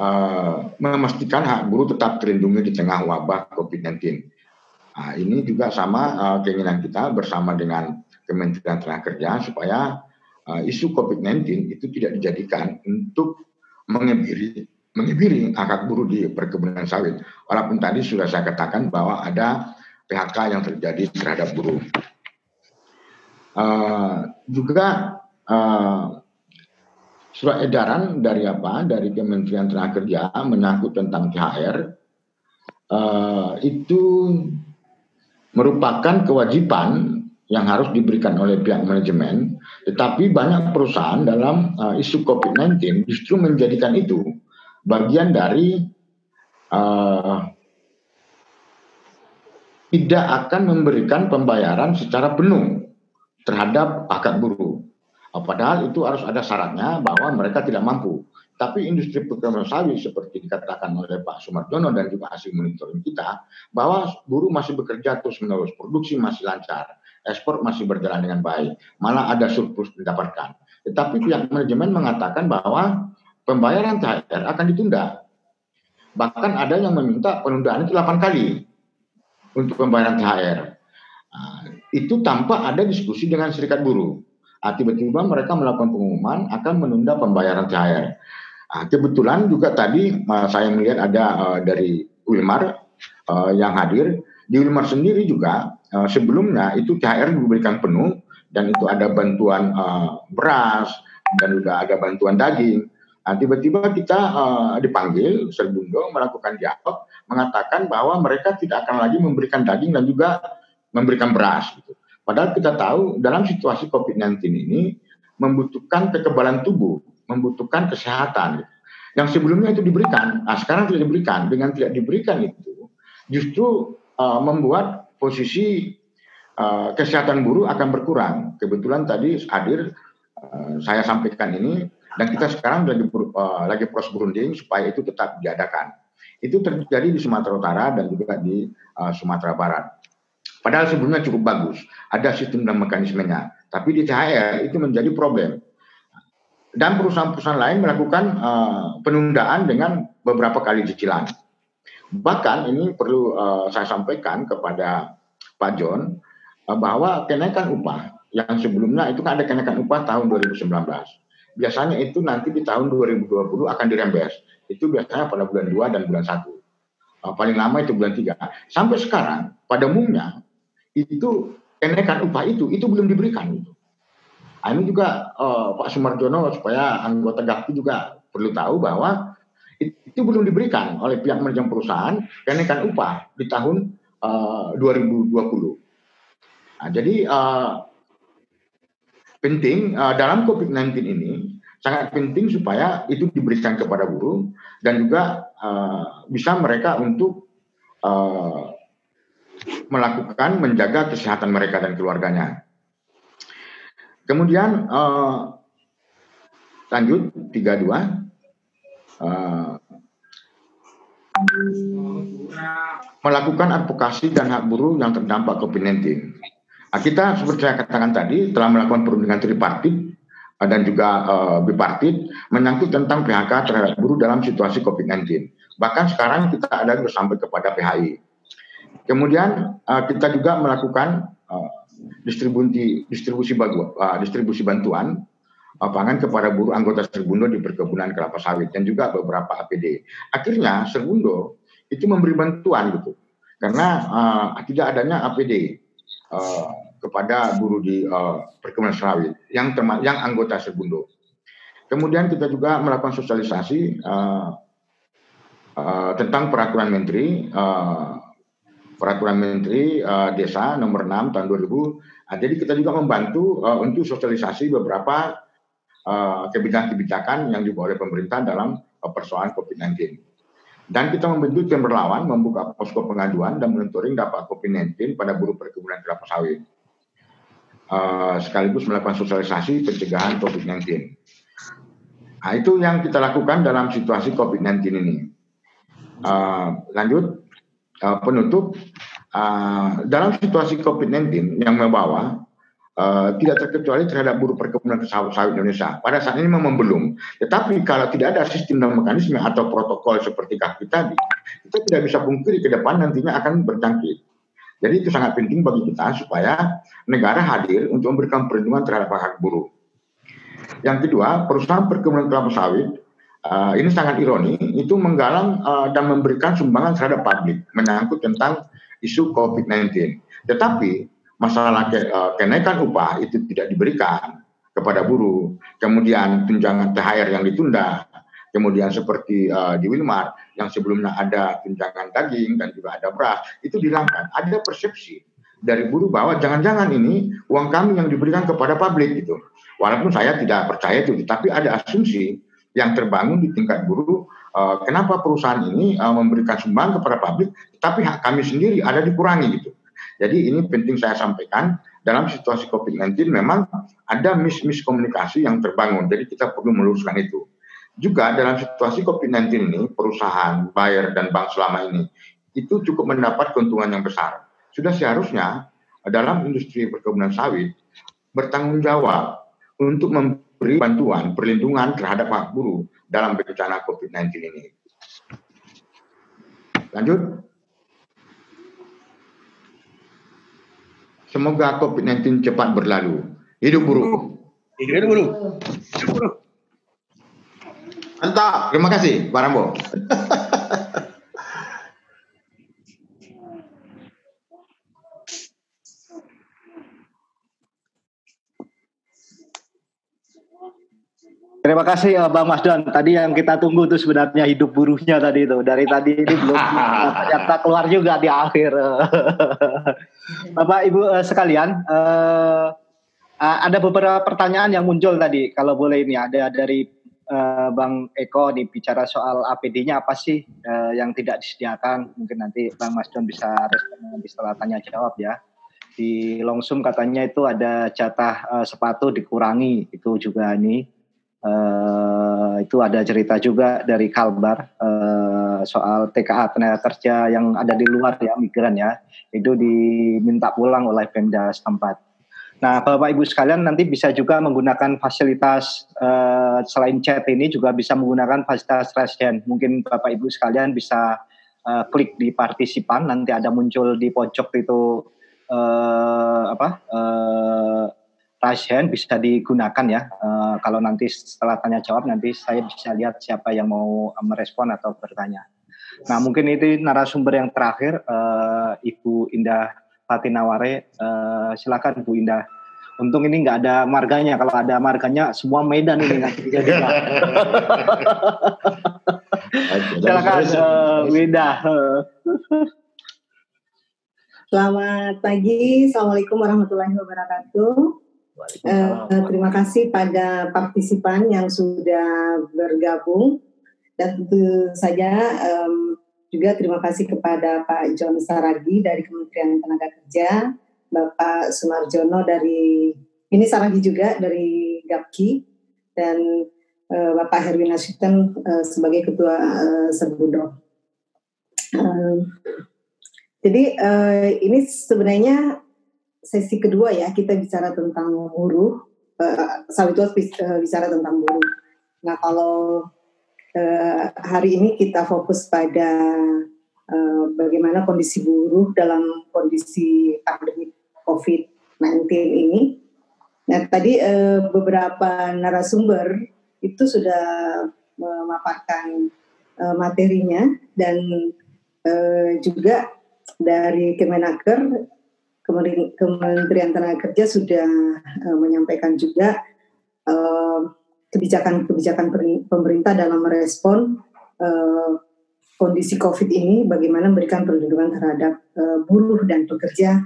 Uh, memastikan hak buruh tetap terlindungi di tengah wabah COVID-19. Nah, ini juga sama uh, keinginan kita bersama dengan Kementerian Tenaga Kerja supaya uh, isu COVID-19 itu tidak dijadikan untuk mengebiri mengebiri buruh di perkebunan sawit. Walaupun tadi sudah saya katakan bahwa ada PHK yang terjadi terhadap buruh. Uh, juga uh, surat edaran dari apa? Dari Kementerian Tenaga Kerja menyangkut tentang THR uh, itu merupakan kewajiban yang harus diberikan oleh pihak manajemen, tetapi banyak perusahaan dalam uh, isu COVID-19 justru menjadikan itu bagian dari uh, tidak akan memberikan pembayaran secara penuh terhadap akad buruh. Uh, padahal itu harus ada syaratnya bahwa mereka tidak mampu. Tapi industri perkebunan sawit seperti dikatakan oleh Pak Sumarjono dan juga hasil monitoring kita, bahwa buruh masih bekerja terus menerus, produksi masih lancar, ekspor masih berjalan dengan baik, malah ada surplus didapatkan. Tetapi pihak manajemen mengatakan bahwa pembayaran THR akan ditunda. Bahkan ada yang meminta penundaan itu 8 kali untuk pembayaran THR. Nah, itu tanpa ada diskusi dengan serikat buruh. Nah, tiba-tiba mereka melakukan pengumuman akan menunda pembayaran THR. Nah, kebetulan juga tadi uh, saya melihat ada dari Wilmar yang hadir. Di Wilmar sendiri juga sebelumnya itu THR diberikan penuh dan itu ada bantuan beras dan juga ada bantuan daging. Nah, tiba-tiba kita uh, dipanggil Serbundo melakukan dialog mengatakan bahwa mereka tidak akan lagi memberikan daging dan juga memberikan beras gitu. Padahal kita tahu dalam situasi COVID-19 ini membutuhkan kekebalan tubuh, membutuhkan kesehatan. Yang sebelumnya itu diberikan, nah sekarang tidak diberikan. Dengan tidak diberikan itu, justru uh, membuat posisi uh, kesehatan buruh akan berkurang. Kebetulan tadi hadir uh, saya sampaikan ini, dan kita sekarang lagi uh, lagi proses berunding supaya itu tetap diadakan. Itu terjadi di Sumatera Utara dan juga di uh, Sumatera Barat. Padahal sebelumnya cukup bagus, ada sistem dan mekanismenya. Tapi di THR itu menjadi problem. Dan perusahaan-perusahaan lain melakukan uh, penundaan dengan beberapa kali cicilan. Bahkan ini perlu uh, saya sampaikan kepada Pak John uh, bahwa kenaikan upah yang sebelumnya itu kan ada kenaikan upah tahun 2019. Biasanya itu nanti di tahun 2020 akan dirembes. Itu biasanya pada bulan 2 dan bulan 1. Uh, paling lama itu bulan 3. Sampai sekarang pada umumnya itu kenaikan upah itu itu belum diberikan itu. Ini juga uh, Pak Sumarjono supaya anggota GAPI juga perlu tahu bahwa itu belum diberikan oleh pihak manajemen perusahaan kenaikan upah di tahun uh, 2020. Nah, jadi uh, penting uh, dalam COVID-19 ini sangat penting supaya itu diberikan kepada buruh dan juga uh, bisa mereka untuk uh, melakukan menjaga kesehatan mereka dan keluarganya. Kemudian uh, lanjut 32 uh, melakukan advokasi dan hak buruh yang terdampak COVID-19. Nah, kita seperti saya katakan tadi telah melakukan perundingan tripartit uh, dan juga uh, bipartit menyangkut tentang PHK terhadap buruh dalam situasi COVID-19. Bahkan sekarang kita ada sampai kepada PHI. Kemudian uh, kita juga melakukan uh, distribusi distribusi bantuan, uh, distribusi bantuan uh, pangan kepada buruh anggota Serbundo di perkebunan kelapa sawit dan juga beberapa APD. Akhirnya Serbundo itu memberi bantuan gitu karena uh, tidak adanya APD uh, kepada buruh di uh, perkebunan sawit yang terma yang anggota Serbundo. Kemudian kita juga melakukan sosialisasi uh, uh, tentang peraturan menteri uh, peraturan menteri uh, desa nomor 6 tahun 2000. Nah, jadi kita juga membantu uh, untuk sosialisasi beberapa uh, kebijakan-kebijakan yang dibawa oleh pemerintah dalam uh, persoalan COVID-19. Dan kita membentuk tim relawan, membuka posko pengaduan dan monitoring dampak COVID-19 pada buruh perkebunan kelapa sawit. Uh, sekaligus melakukan sosialisasi pencegahan COVID-19. Nah, itu yang kita lakukan dalam situasi COVID-19 ini. Uh, lanjut, uh, penutup uh, dalam situasi COVID-19 yang membawa uh, tidak terkecuali terhadap buruh perkebunan sawit, sawit Indonesia. Pada saat ini memang belum. Tetapi kalau tidak ada sistem dan mekanisme atau protokol seperti kaki tadi, kita tidak bisa pungkiri ke depan nantinya akan berjangkit. Jadi itu sangat penting bagi kita supaya negara hadir untuk memberikan perlindungan terhadap hak buruh. Yang kedua, perusahaan perkebunan kelapa sawit uh, ini sangat ironi, itu menggalang uh, dan memberikan sumbangan terhadap publik menyangkut tentang isu COVID-19. Tetapi masalah ke, uh, kenaikan upah itu tidak diberikan kepada buruh, kemudian tunjangan THR yang ditunda, kemudian seperti uh, di Wilmar yang sebelumnya ada tunjangan daging dan juga ada beras, itu dihilangkan. Ada persepsi dari buruh bahwa jangan-jangan ini uang kami yang diberikan kepada publik gitu. Walaupun saya tidak percaya itu, tapi ada asumsi yang terbangun di tingkat buruh. Uh, kenapa perusahaan ini uh, memberikan sumbang kepada publik, tapi hak kami sendiri ada dikurangi gitu. Jadi ini penting saya sampaikan dalam situasi COVID-19 memang ada mis-miskomunikasi yang terbangun. Jadi kita perlu meluruskan itu. Juga dalam situasi COVID-19 ini perusahaan, buyer dan bank selama ini itu cukup mendapat keuntungan yang besar. Sudah seharusnya dalam industri perkebunan sawit bertanggung jawab untuk beri bantuan perlindungan terhadap hak buruh dalam bencana COVID-19 ini. Lanjut. Semoga COVID-19 cepat berlalu. Hidup buruh. Hidup buruh. Hidup buruh. Mantap. Terima kasih, Pak Rambo. Terima kasih uh, Bang Mas Don. Tadi yang kita tunggu tuh sebenarnya hidup buruhnya tadi itu. Dari tadi ini belum ternyata keluar juga di akhir. Bapak Ibu uh, sekalian, uh, ada beberapa pertanyaan yang muncul tadi. Kalau boleh ini ada dari uh, Bang Eko nih bicara soal APD-nya apa sih uh, yang tidak disediakan? Mungkin nanti Bang Mas Don bisa respon nanti setelah tanya jawab ya. Di Longsum katanya itu ada jatah uh, sepatu dikurangi itu juga ini Uh, itu ada cerita juga dari Kalbar uh, soal TKA tenaga kerja yang ada di luar ya migran ya itu diminta pulang oleh Pemda setempat. Nah, Bapak Ibu sekalian nanti bisa juga menggunakan fasilitas uh, selain chat ini juga bisa menggunakan fasilitas raise Mungkin Bapak Ibu sekalian bisa uh, klik di partisipan nanti ada muncul di pojok itu uh, apa uh, bisa digunakan ya. Uh, kalau nanti setelah tanya jawab nanti saya bisa lihat siapa yang mau merespon atau bertanya. Nah mungkin itu narasumber yang terakhir uh, Ibu Indah Fatinaware. Uh, silakan Bu Indah. Untung ini nggak ada marganya. Kalau ada marganya semua Medan ini nanti jadi. silakan uh, Bu Indah. Selamat pagi, Assalamualaikum warahmatullahi wabarakatuh. Uh, terima kasih pada partisipan yang sudah bergabung dan tentu saja um, juga terima kasih kepada Pak John Saragi dari Kementerian Tenaga Kerja, Bapak Sumarjono dari ini Saragi juga dari Gapki dan uh, Bapak Herwin Ashiten uh, sebagai Ketua uh, Serbudo. Uh, jadi uh, ini sebenarnya sesi kedua ya kita bicara tentang buruh, uh, Sawitwas bicara tentang buruh. Nah kalau uh, hari ini kita fokus pada uh, bagaimana kondisi buruh dalam kondisi pandemi COVID-19 ini. Nah tadi uh, beberapa narasumber itu sudah memaparkan uh, materinya dan uh, juga dari Kemenaker Kementerian Tenaga Kerja sudah uh, menyampaikan juga kebijakan-kebijakan uh, pemerintah dalam merespon uh, kondisi COVID ini, bagaimana memberikan perlindungan terhadap uh, buruh dan pekerja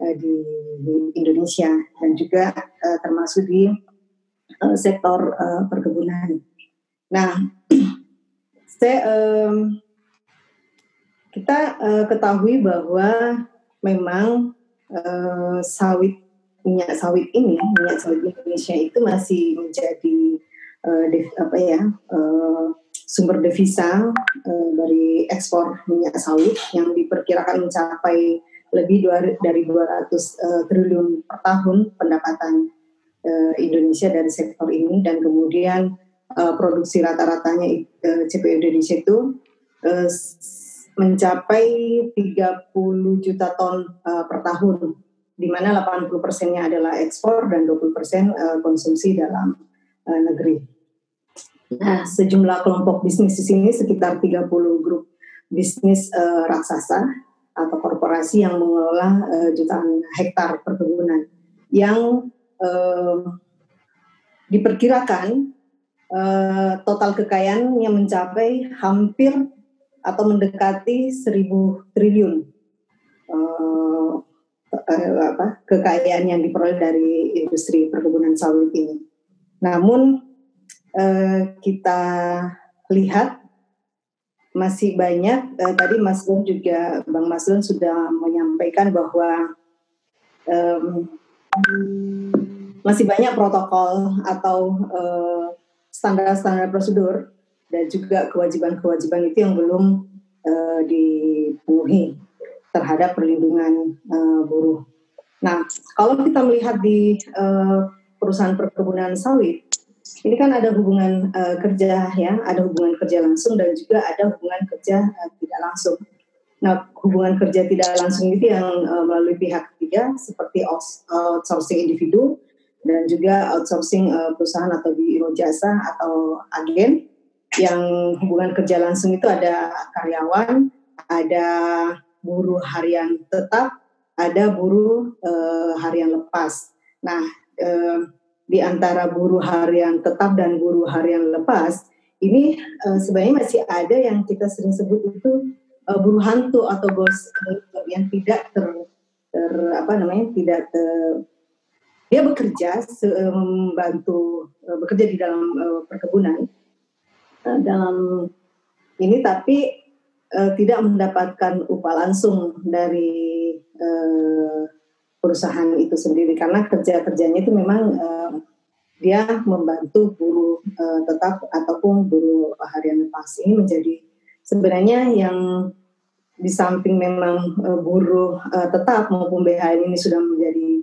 uh, di, di Indonesia dan juga uh, termasuk di uh, sektor uh, perkebunan. Nah, saya um, kita uh, ketahui bahwa memang uh, sawit minyak sawit ini minyak sawit Indonesia itu masih menjadi uh, dev, apa ya uh, sumber devisa uh, dari ekspor minyak sawit yang diperkirakan mencapai lebih dari 200 uh, triliun per tahun pendapatan uh, Indonesia dari sektor ini. Dan kemudian uh, produksi rata-ratanya uh, CPO Indonesia itu uh, mencapai 30 juta ton uh, per tahun, di mana 80 persennya adalah ekspor dan 20 persen uh, konsumsi dalam uh, negeri. Nah, sejumlah kelompok bisnis di sini sekitar 30 grup bisnis uh, raksasa atau korporasi yang mengelola uh, jutaan hektar perkebunan yang uh, diperkirakan uh, total kekayaannya mencapai hampir atau mendekati seribu triliun uh, apa, kekayaan yang diperoleh dari industri perkebunan sawit ini. Namun uh, kita lihat masih banyak uh, tadi Mas Lun juga Bang Mas Lun sudah menyampaikan bahwa um, masih banyak protokol atau standar-standar prosedur dan juga kewajiban-kewajiban itu yang belum uh, dipenuhi terhadap perlindungan uh, buruh. Nah, kalau kita melihat di uh, perusahaan perkebunan sawit, ini kan ada hubungan uh, kerja ya, ada hubungan kerja langsung dan juga ada hubungan kerja uh, tidak langsung. Nah, hubungan kerja tidak langsung itu yang uh, melalui pihak ketiga seperti outsourcing individu dan juga outsourcing uh, perusahaan atau biro jasa atau agen yang hubungan kerja langsung itu ada karyawan, ada buruh harian tetap, ada buruh uh, harian lepas. Nah, uh, di antara buruh harian tetap dan buruh harian lepas ini uh, sebenarnya masih ada yang kita sering sebut itu uh, buruh hantu atau ghost yang tidak ter, ter apa namanya tidak ter, dia bekerja membantu bekerja di dalam perkebunan dalam ini tapi uh, tidak mendapatkan upah langsung dari uh, perusahaan itu sendiri. Karena kerja kerjanya itu memang uh, dia membantu buruh uh, tetap ataupun buruh harian lepas. Ini menjadi sebenarnya yang di samping memang uh, buruh uh, tetap maupun BHN ini sudah menjadi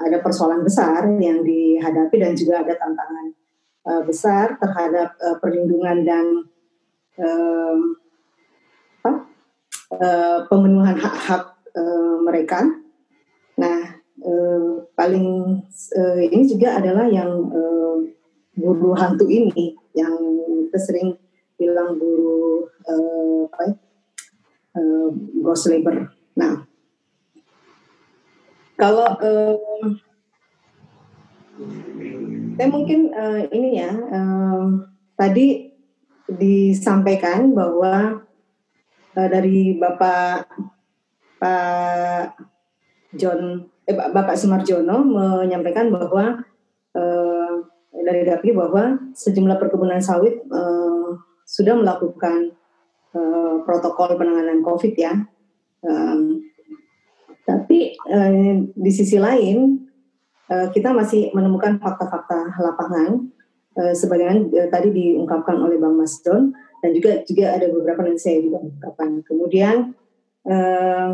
ada persoalan besar yang dihadapi dan juga ada tantangan uh, besar terhadap uh, perlindungan dan uh, uh, pemenuhan hak-hak uh, mereka Nah, eh, paling eh, ini juga adalah yang eh, guru hantu ini yang kita sering bilang guru eh, apa ya, eh, ghost labor. Nah, kalau eh, saya mungkin eh, ini ya eh, tadi disampaikan bahwa eh, dari bapak Pak John eh, Bapak Sumarjono menyampaikan bahwa eh, dari GAPI bahwa sejumlah perkebunan sawit eh, sudah melakukan eh, protokol penanganan COVID ya. Um, tapi eh, di sisi lain kita masih menemukan fakta-fakta lapangan eh, sebagaimana eh, tadi diungkapkan oleh Bang Mas John dan juga juga ada beberapa yang saya juga ungkapkan. Kemudian eh,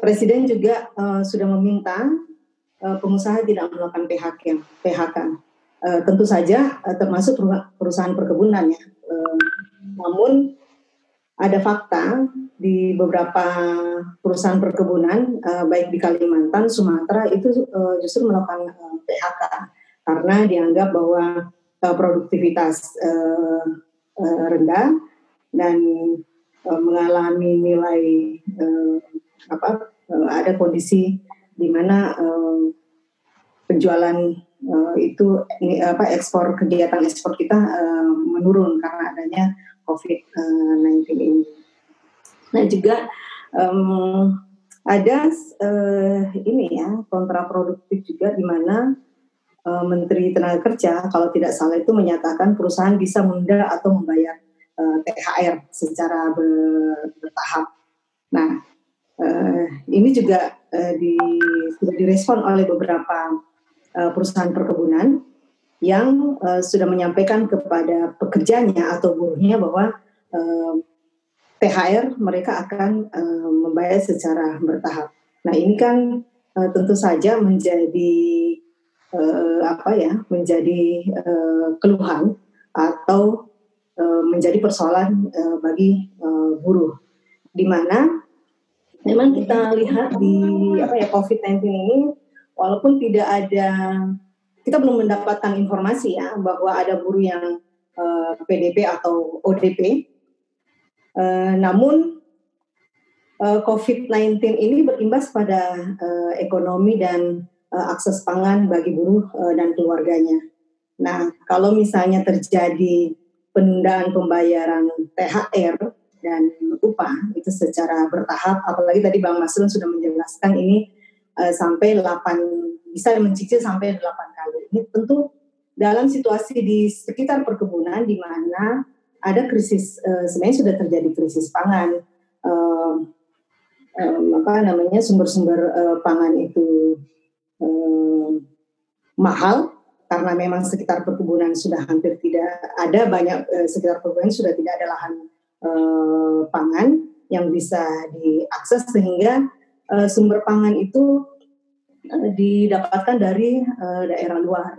Presiden juga sudah meminta pengusaha tidak melakukan PHK. PHK. Tentu saja termasuk perusahaan perkebunan ya. Namun ada fakta di beberapa perusahaan perkebunan uh, baik di Kalimantan, Sumatera itu uh, justru melakukan uh, PHK karena dianggap bahwa uh, produktivitas uh, uh, rendah dan uh, mengalami nilai uh, apa uh, ada kondisi di mana uh, penjualan uh, itu ini, apa ekspor kegiatan ekspor kita uh, menurun karena adanya COVID-19 ini. Nah juga um, ada uh, ini ya kontraproduktif juga di mana uh, Menteri Tenaga Kerja kalau tidak salah itu menyatakan perusahaan bisa menunda atau membayar uh, THR secara bertahap. Nah Uh, ini juga uh, di, sudah direspon oleh beberapa uh, perusahaan perkebunan yang uh, sudah menyampaikan kepada pekerjanya atau buruhnya bahwa THR mereka akan uh, membayar secara bertahap. Nah ini kan uh, tentu saja menjadi uh, apa ya menjadi uh, keluhan atau uh, menjadi persoalan uh, bagi uh, buruh, di mana memang kita lihat di apa ya COVID-19 ini walaupun tidak ada kita belum mendapatkan informasi ya bahwa ada buruh yang uh, PDP atau ODP. Eh, namun uh, eh, COVID-19 ini berimbas pada uh, ekonomi dan uh, akses pangan bagi buruh uh, dan keluarganya. Nah, kalau misalnya terjadi penundaan pembayaran THR dan upah itu secara bertahap apalagi tadi Bang Masrun sudah menjelaskan ini uh, sampai 8 bisa mencicil sampai 8 kali. Ini tentu dalam situasi di sekitar perkebunan di mana ada krisis uh, sebenarnya sudah terjadi krisis pangan uh, um, apa namanya sumber-sumber uh, pangan itu uh, mahal karena memang sekitar perkebunan sudah hampir tidak ada banyak uh, sekitar perkebunan sudah tidak ada lahan eh, pangan yang bisa diakses sehingga eh, sumber pangan itu eh, didapatkan dari eh, daerah luar.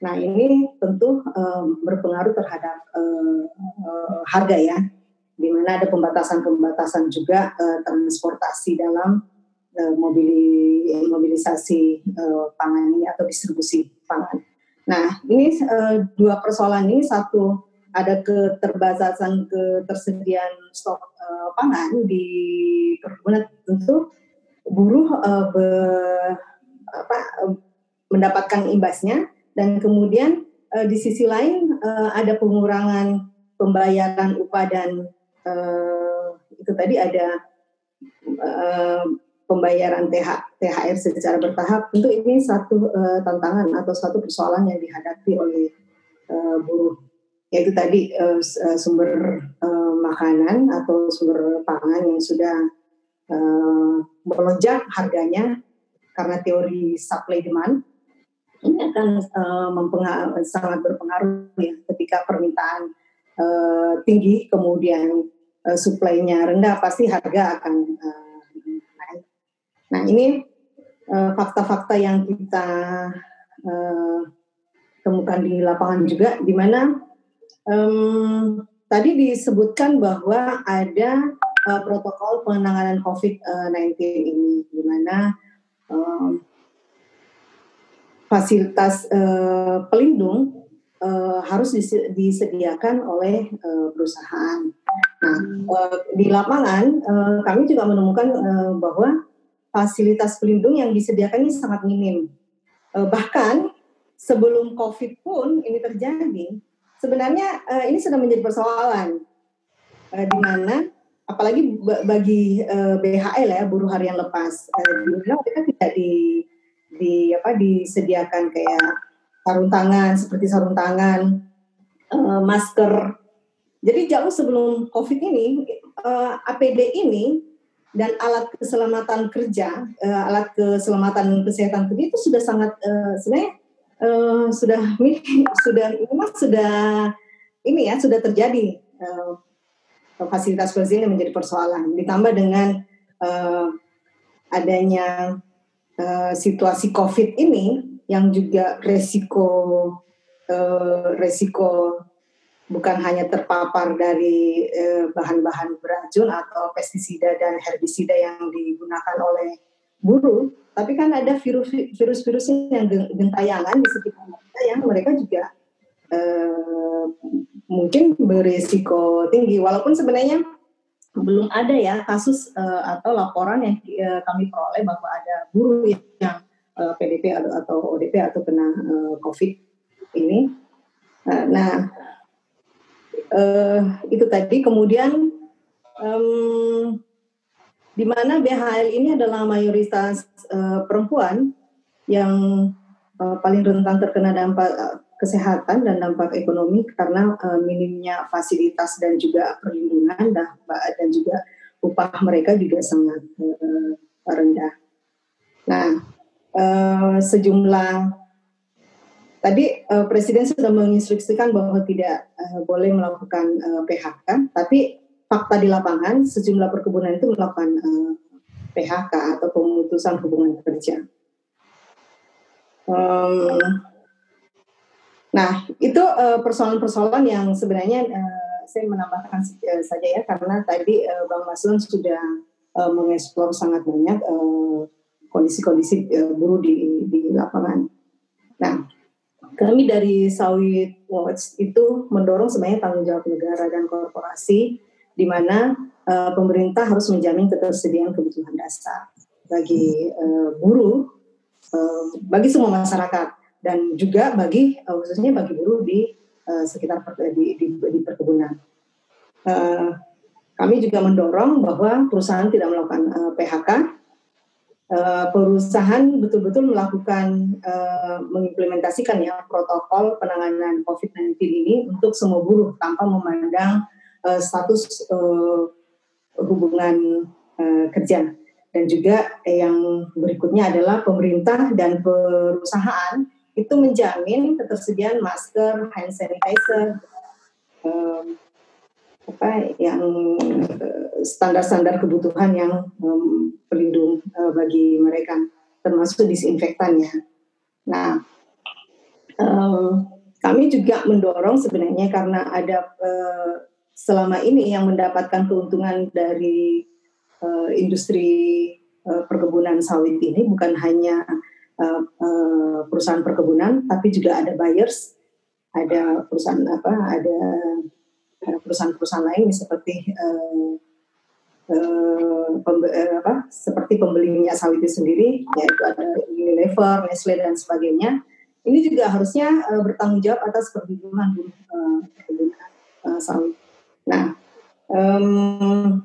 Nah ini tentu eh, berpengaruh terhadap eh, eh, harga ya, di mana ada pembatasan-pembatasan juga eh, transportasi dalam mobili, mobilisasi eh, pangan ini atau distribusi pangan. Nah ini eh, dua persoalan ini. Satu ada keterbatasan ketersediaan stok uh, pangan di perkebunan. Tentu buruh uh, be, apa, uh, mendapatkan imbasnya dan kemudian uh, di sisi lain uh, ada pengurangan pembayaran upah dan uh, itu tadi ada uh, pembayaran TH, THR secara bertahap. Tentu ini satu uh, tantangan atau satu persoalan yang dihadapi oleh uh, buruh. Yaitu tadi uh, sumber uh, makanan atau sumber pangan yang sudah uh, melonjak harganya karena teori supply demand ini akan uh, sangat berpengaruh ya ketika permintaan uh, tinggi kemudian uh, supply-nya rendah pasti harga akan uh, naik. Nah ini fakta-fakta uh, yang kita uh, temukan di lapangan juga di mana um, tadi disebutkan bahwa ada uh, protokol penanganan COVID-19 ini di mana um, fasilitas uh, pelindung uh, harus disediakan oleh uh, perusahaan. Nah, uh, di lapangan uh, kami juga menemukan uh, bahwa fasilitas pelindung yang disediakan ini sangat minim. Uh, bahkan sebelum COVID pun ini terjadi, sebenarnya uh, ini sudah menjadi persoalan uh, di mana apalagi bagi uh, BHL ya buruh harian lepas, uh, di mana mereka tidak di di apa disediakan kayak sarung tangan seperti sarung tangan, uh, masker. Jadi jauh sebelum COVID ini uh, eh, APD ini dan alat keselamatan kerja, uh, alat keselamatan kesehatan kerja itu sudah sangat uh, sebenarnya uh, sudah sudah sudah ini ya sudah terjadi uh, fasilitas fasilitas yang menjadi persoalan. Ditambah dengan uh, adanya Eh, situasi COVID ini yang juga resiko uh, resiko bukan hanya terpapar dari bahan bahan-bahan beracun atau pestisida dan herbisida yang digunakan oleh buruh, tapi kan ada virus-virus yang gentayangan di sekitar mereka yang mereka juga uh, mungkin berisiko tinggi, walaupun sebenarnya belum ada ya kasus uh, atau laporan yang uh, kami peroleh bahwa ada buruh yang, uh, PDP atau, atau ODP atau kena uh, COVID ini. Uh, nah, uh, itu tadi. Kemudian um, di mana BHL ini adalah mayoritas uh, perempuan yang uh, paling rentan terkena dampak kesehatan dan dampak ekonomi karena uh, minimnya fasilitas dan juga perlindungan dan, dan juga upah mereka juga sangat uh, rendah. Nah, uh, sejumlah tadi uh, Presiden sudah menginstruksikan bahwa tidak uh, boleh melakukan uh, PHK, tapi fakta di lapangan sejumlah perkebunan itu melakukan uh, PHK atau pemutusan hubungan kerja. Um, Nah, itu uh, persoalan-persoalan yang sebenarnya uh, saya menambahkan uh, saja ya karena tadi Bang Maslun sudah mengeksplor sangat banyak kondisi-kondisi uh, buruh di, di lapangan. Nah, kami dari Sawit Watch itu mendorong sebenarnya tanggung jawab negara dan korporasi di mana pemerintah harus menjamin ketersediaan kebutuhan dasar bagi uh, buruh, uh, bagi semua masyarakat dan juga bagi uh, khususnya bagi buruh di uh, sekitar per, di, di, di perkebunan. Kami juga mendorong bahwa perusahaan tidak melakukan PHK. Perusahaan betul-betul melakukan mengimplementasikan ya protokol penanganan COVID-19 ini untuk semua buruh tanpa memandang status hubungan kerja dan juga yang berikutnya adalah pemerintah dan perusahaan itu menjamin ketersediaan masker, hand sanitizer, um, apa yang eh, standar-standar kebutuhan yang um, pelindung uh, bagi mereka, termasuk disinfektannya. Nah, um, kami juga mendorong sebenarnya karena ada uh, selama ini yang mendapatkan keuntungan dari uh, industri uh, perkebunan sawit ini bukan hanya uh, uh, perusahaan perkebunan, tapi juga ada buyers, ada perusahaan apa, ada perusahaan-perusahaan lain seperti uh, eh, pembe, eh, apa, seperti pembeli minyak sawit itu sendiri, yaitu ada Unilever, Nestle dan sebagainya, ini juga harusnya uh, bertanggung jawab atas buruh uh, uh, sawit. Nah, um,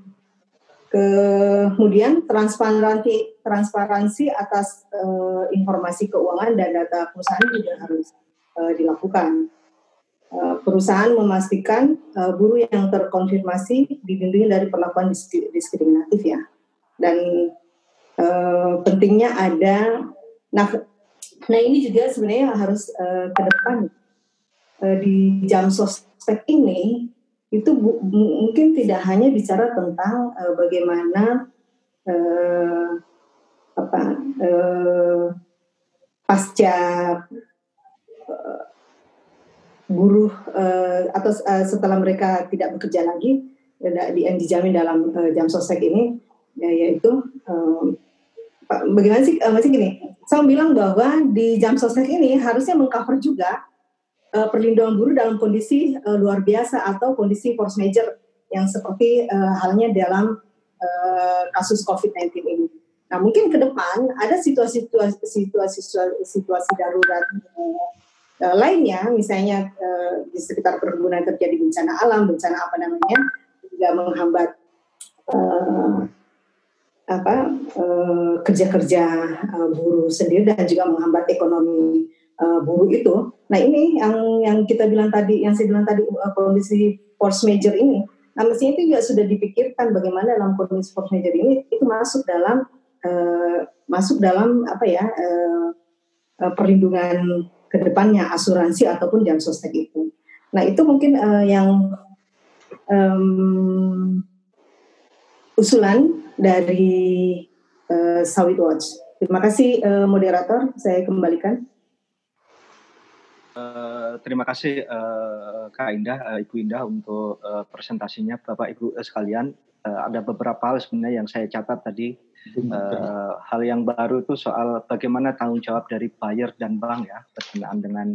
kemudian transparansi transparansi atas uh, informasi keuangan dan data perusahaan juga harus uh, dilakukan. Uh, perusahaan memastikan uh, buruh yang terkonfirmasi dilindungi dari perlakuan diskriminatif ya. Dan uh, pentingnya ada nah Nah ini juga sebenarnya harus uh, ke depan uh, di jam sosmed ini itu bu, mungkin tidak hanya bicara tentang uh, bagaimana uh, apa uh, pasca uh, buruh uh, atau uh, setelah mereka tidak bekerja lagi yang dijamin dalam uh, jam sosmed ini ya, yaitu uh, bagaimana sih uh, masih gini? Saya bilang bahwa di jam sosmed ini harusnya mengcover juga uh, perlindungan buruh dalam kondisi uh, luar biasa atau kondisi force major yang seperti uh, halnya dalam uh, kasus COVID-19 ini. Nah mungkin ke depan ada situasi-situasi situasi, situasi darurat uh, lainnya, misalnya uh, di sekitar perkebunan terjadi bencana alam, bencana apa namanya, juga menghambat uh, apa kerja-kerja uh, buruh sendiri dan juga menghambat ekonomi uh, buruh itu. Nah ini yang yang kita bilang tadi, yang saya bilang tadi uh, kondisi force major ini, nah mestinya itu juga sudah dipikirkan bagaimana dalam kondisi force major ini itu masuk dalam uh, masuk dalam apa ya uh, perlindungan ke depannya asuransi ataupun jam sostek itu. Nah itu mungkin uh, yang um, usulan dari uh, Sawit Watch. Terima kasih uh, moderator, saya kembalikan. Uh, terima kasih uh, Kak Indah, uh, Ibu Indah untuk uh, presentasinya, Bapak Ibu uh, sekalian. Uh, ada beberapa hal sebenarnya yang saya catat tadi. Uh, hal yang baru itu soal bagaimana tanggung jawab dari buyer dan bank ya berkenaan dengan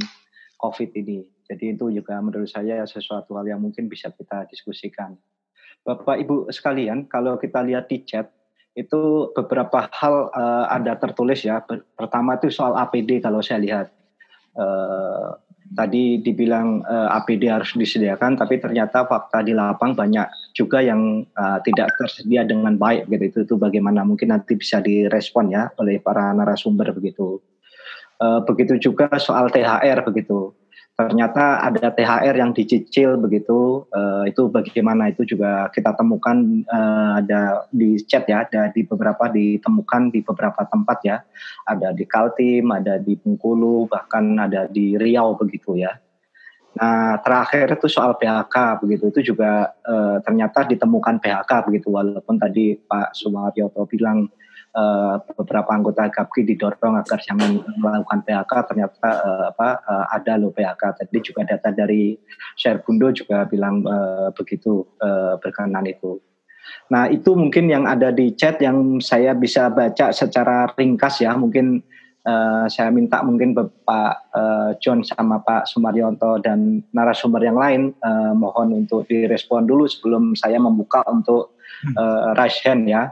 COVID ini. Jadi itu juga menurut saya sesuatu hal yang mungkin bisa kita diskusikan. Bapak Ibu sekalian, kalau kita lihat di chat itu beberapa hal uh, ada tertulis ya. Pertama itu soal APD kalau saya lihat. Uh, tadi dibilang uh, APD harus disediakan, tapi ternyata fakta di lapang banyak juga yang uh, tidak tersedia dengan baik gitu. Itu, itu bagaimana mungkin nanti bisa direspon ya oleh para narasumber begitu. Uh, begitu juga soal THR begitu ternyata ada THR yang dicicil begitu. Uh, itu bagaimana itu juga kita temukan uh, ada di chat ya ada di beberapa ditemukan di beberapa tempat ya. Ada di Kaltim ada di Bengkulu bahkan ada di Riau begitu ya. Nah terakhir itu soal PHK begitu. Itu juga uh, ternyata ditemukan PHK begitu. Walaupun tadi Pak Sumaryoto bilang uh, beberapa anggota GAPKI didorong agar jangan melakukan PHK ternyata uh, apa uh, ada loh PHK tadi juga data dari Sherbundo juga bilang uh, begitu uh, berkenan itu. Nah itu mungkin yang ada di chat yang saya bisa baca secara ringkas ya. Mungkin Uh, saya minta mungkin Pak uh, John sama Pak Sumaryonto dan narasumber yang lain uh, mohon untuk direspon dulu sebelum saya membuka untuk uh, raise hand ya.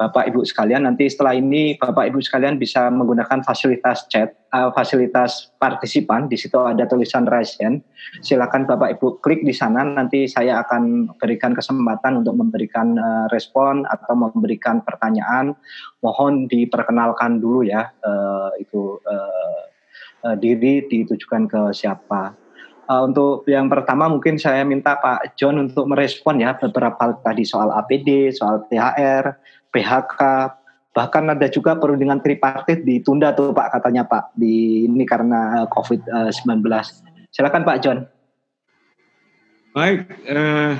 Bapak Ibu sekalian nanti setelah ini Bapak Ibu sekalian bisa menggunakan fasilitas chat, uh, fasilitas partisipan di situ ada tulisan raise hand. Silakan Bapak Ibu klik di sana nanti saya akan berikan kesempatan untuk memberikan uh, respon atau memberikan pertanyaan. Mohon diperkenalkan dulu ya uh, itu uh, uh, diri ditujukan ke siapa. Uh, untuk yang pertama mungkin saya minta Pak John untuk merespon ya beberapa tadi soal APD, soal THR, PHK, bahkan ada juga perundingan tripartit ditunda tuh Pak katanya Pak di ini karena COVID-19. Silakan Pak John. Baik, eh,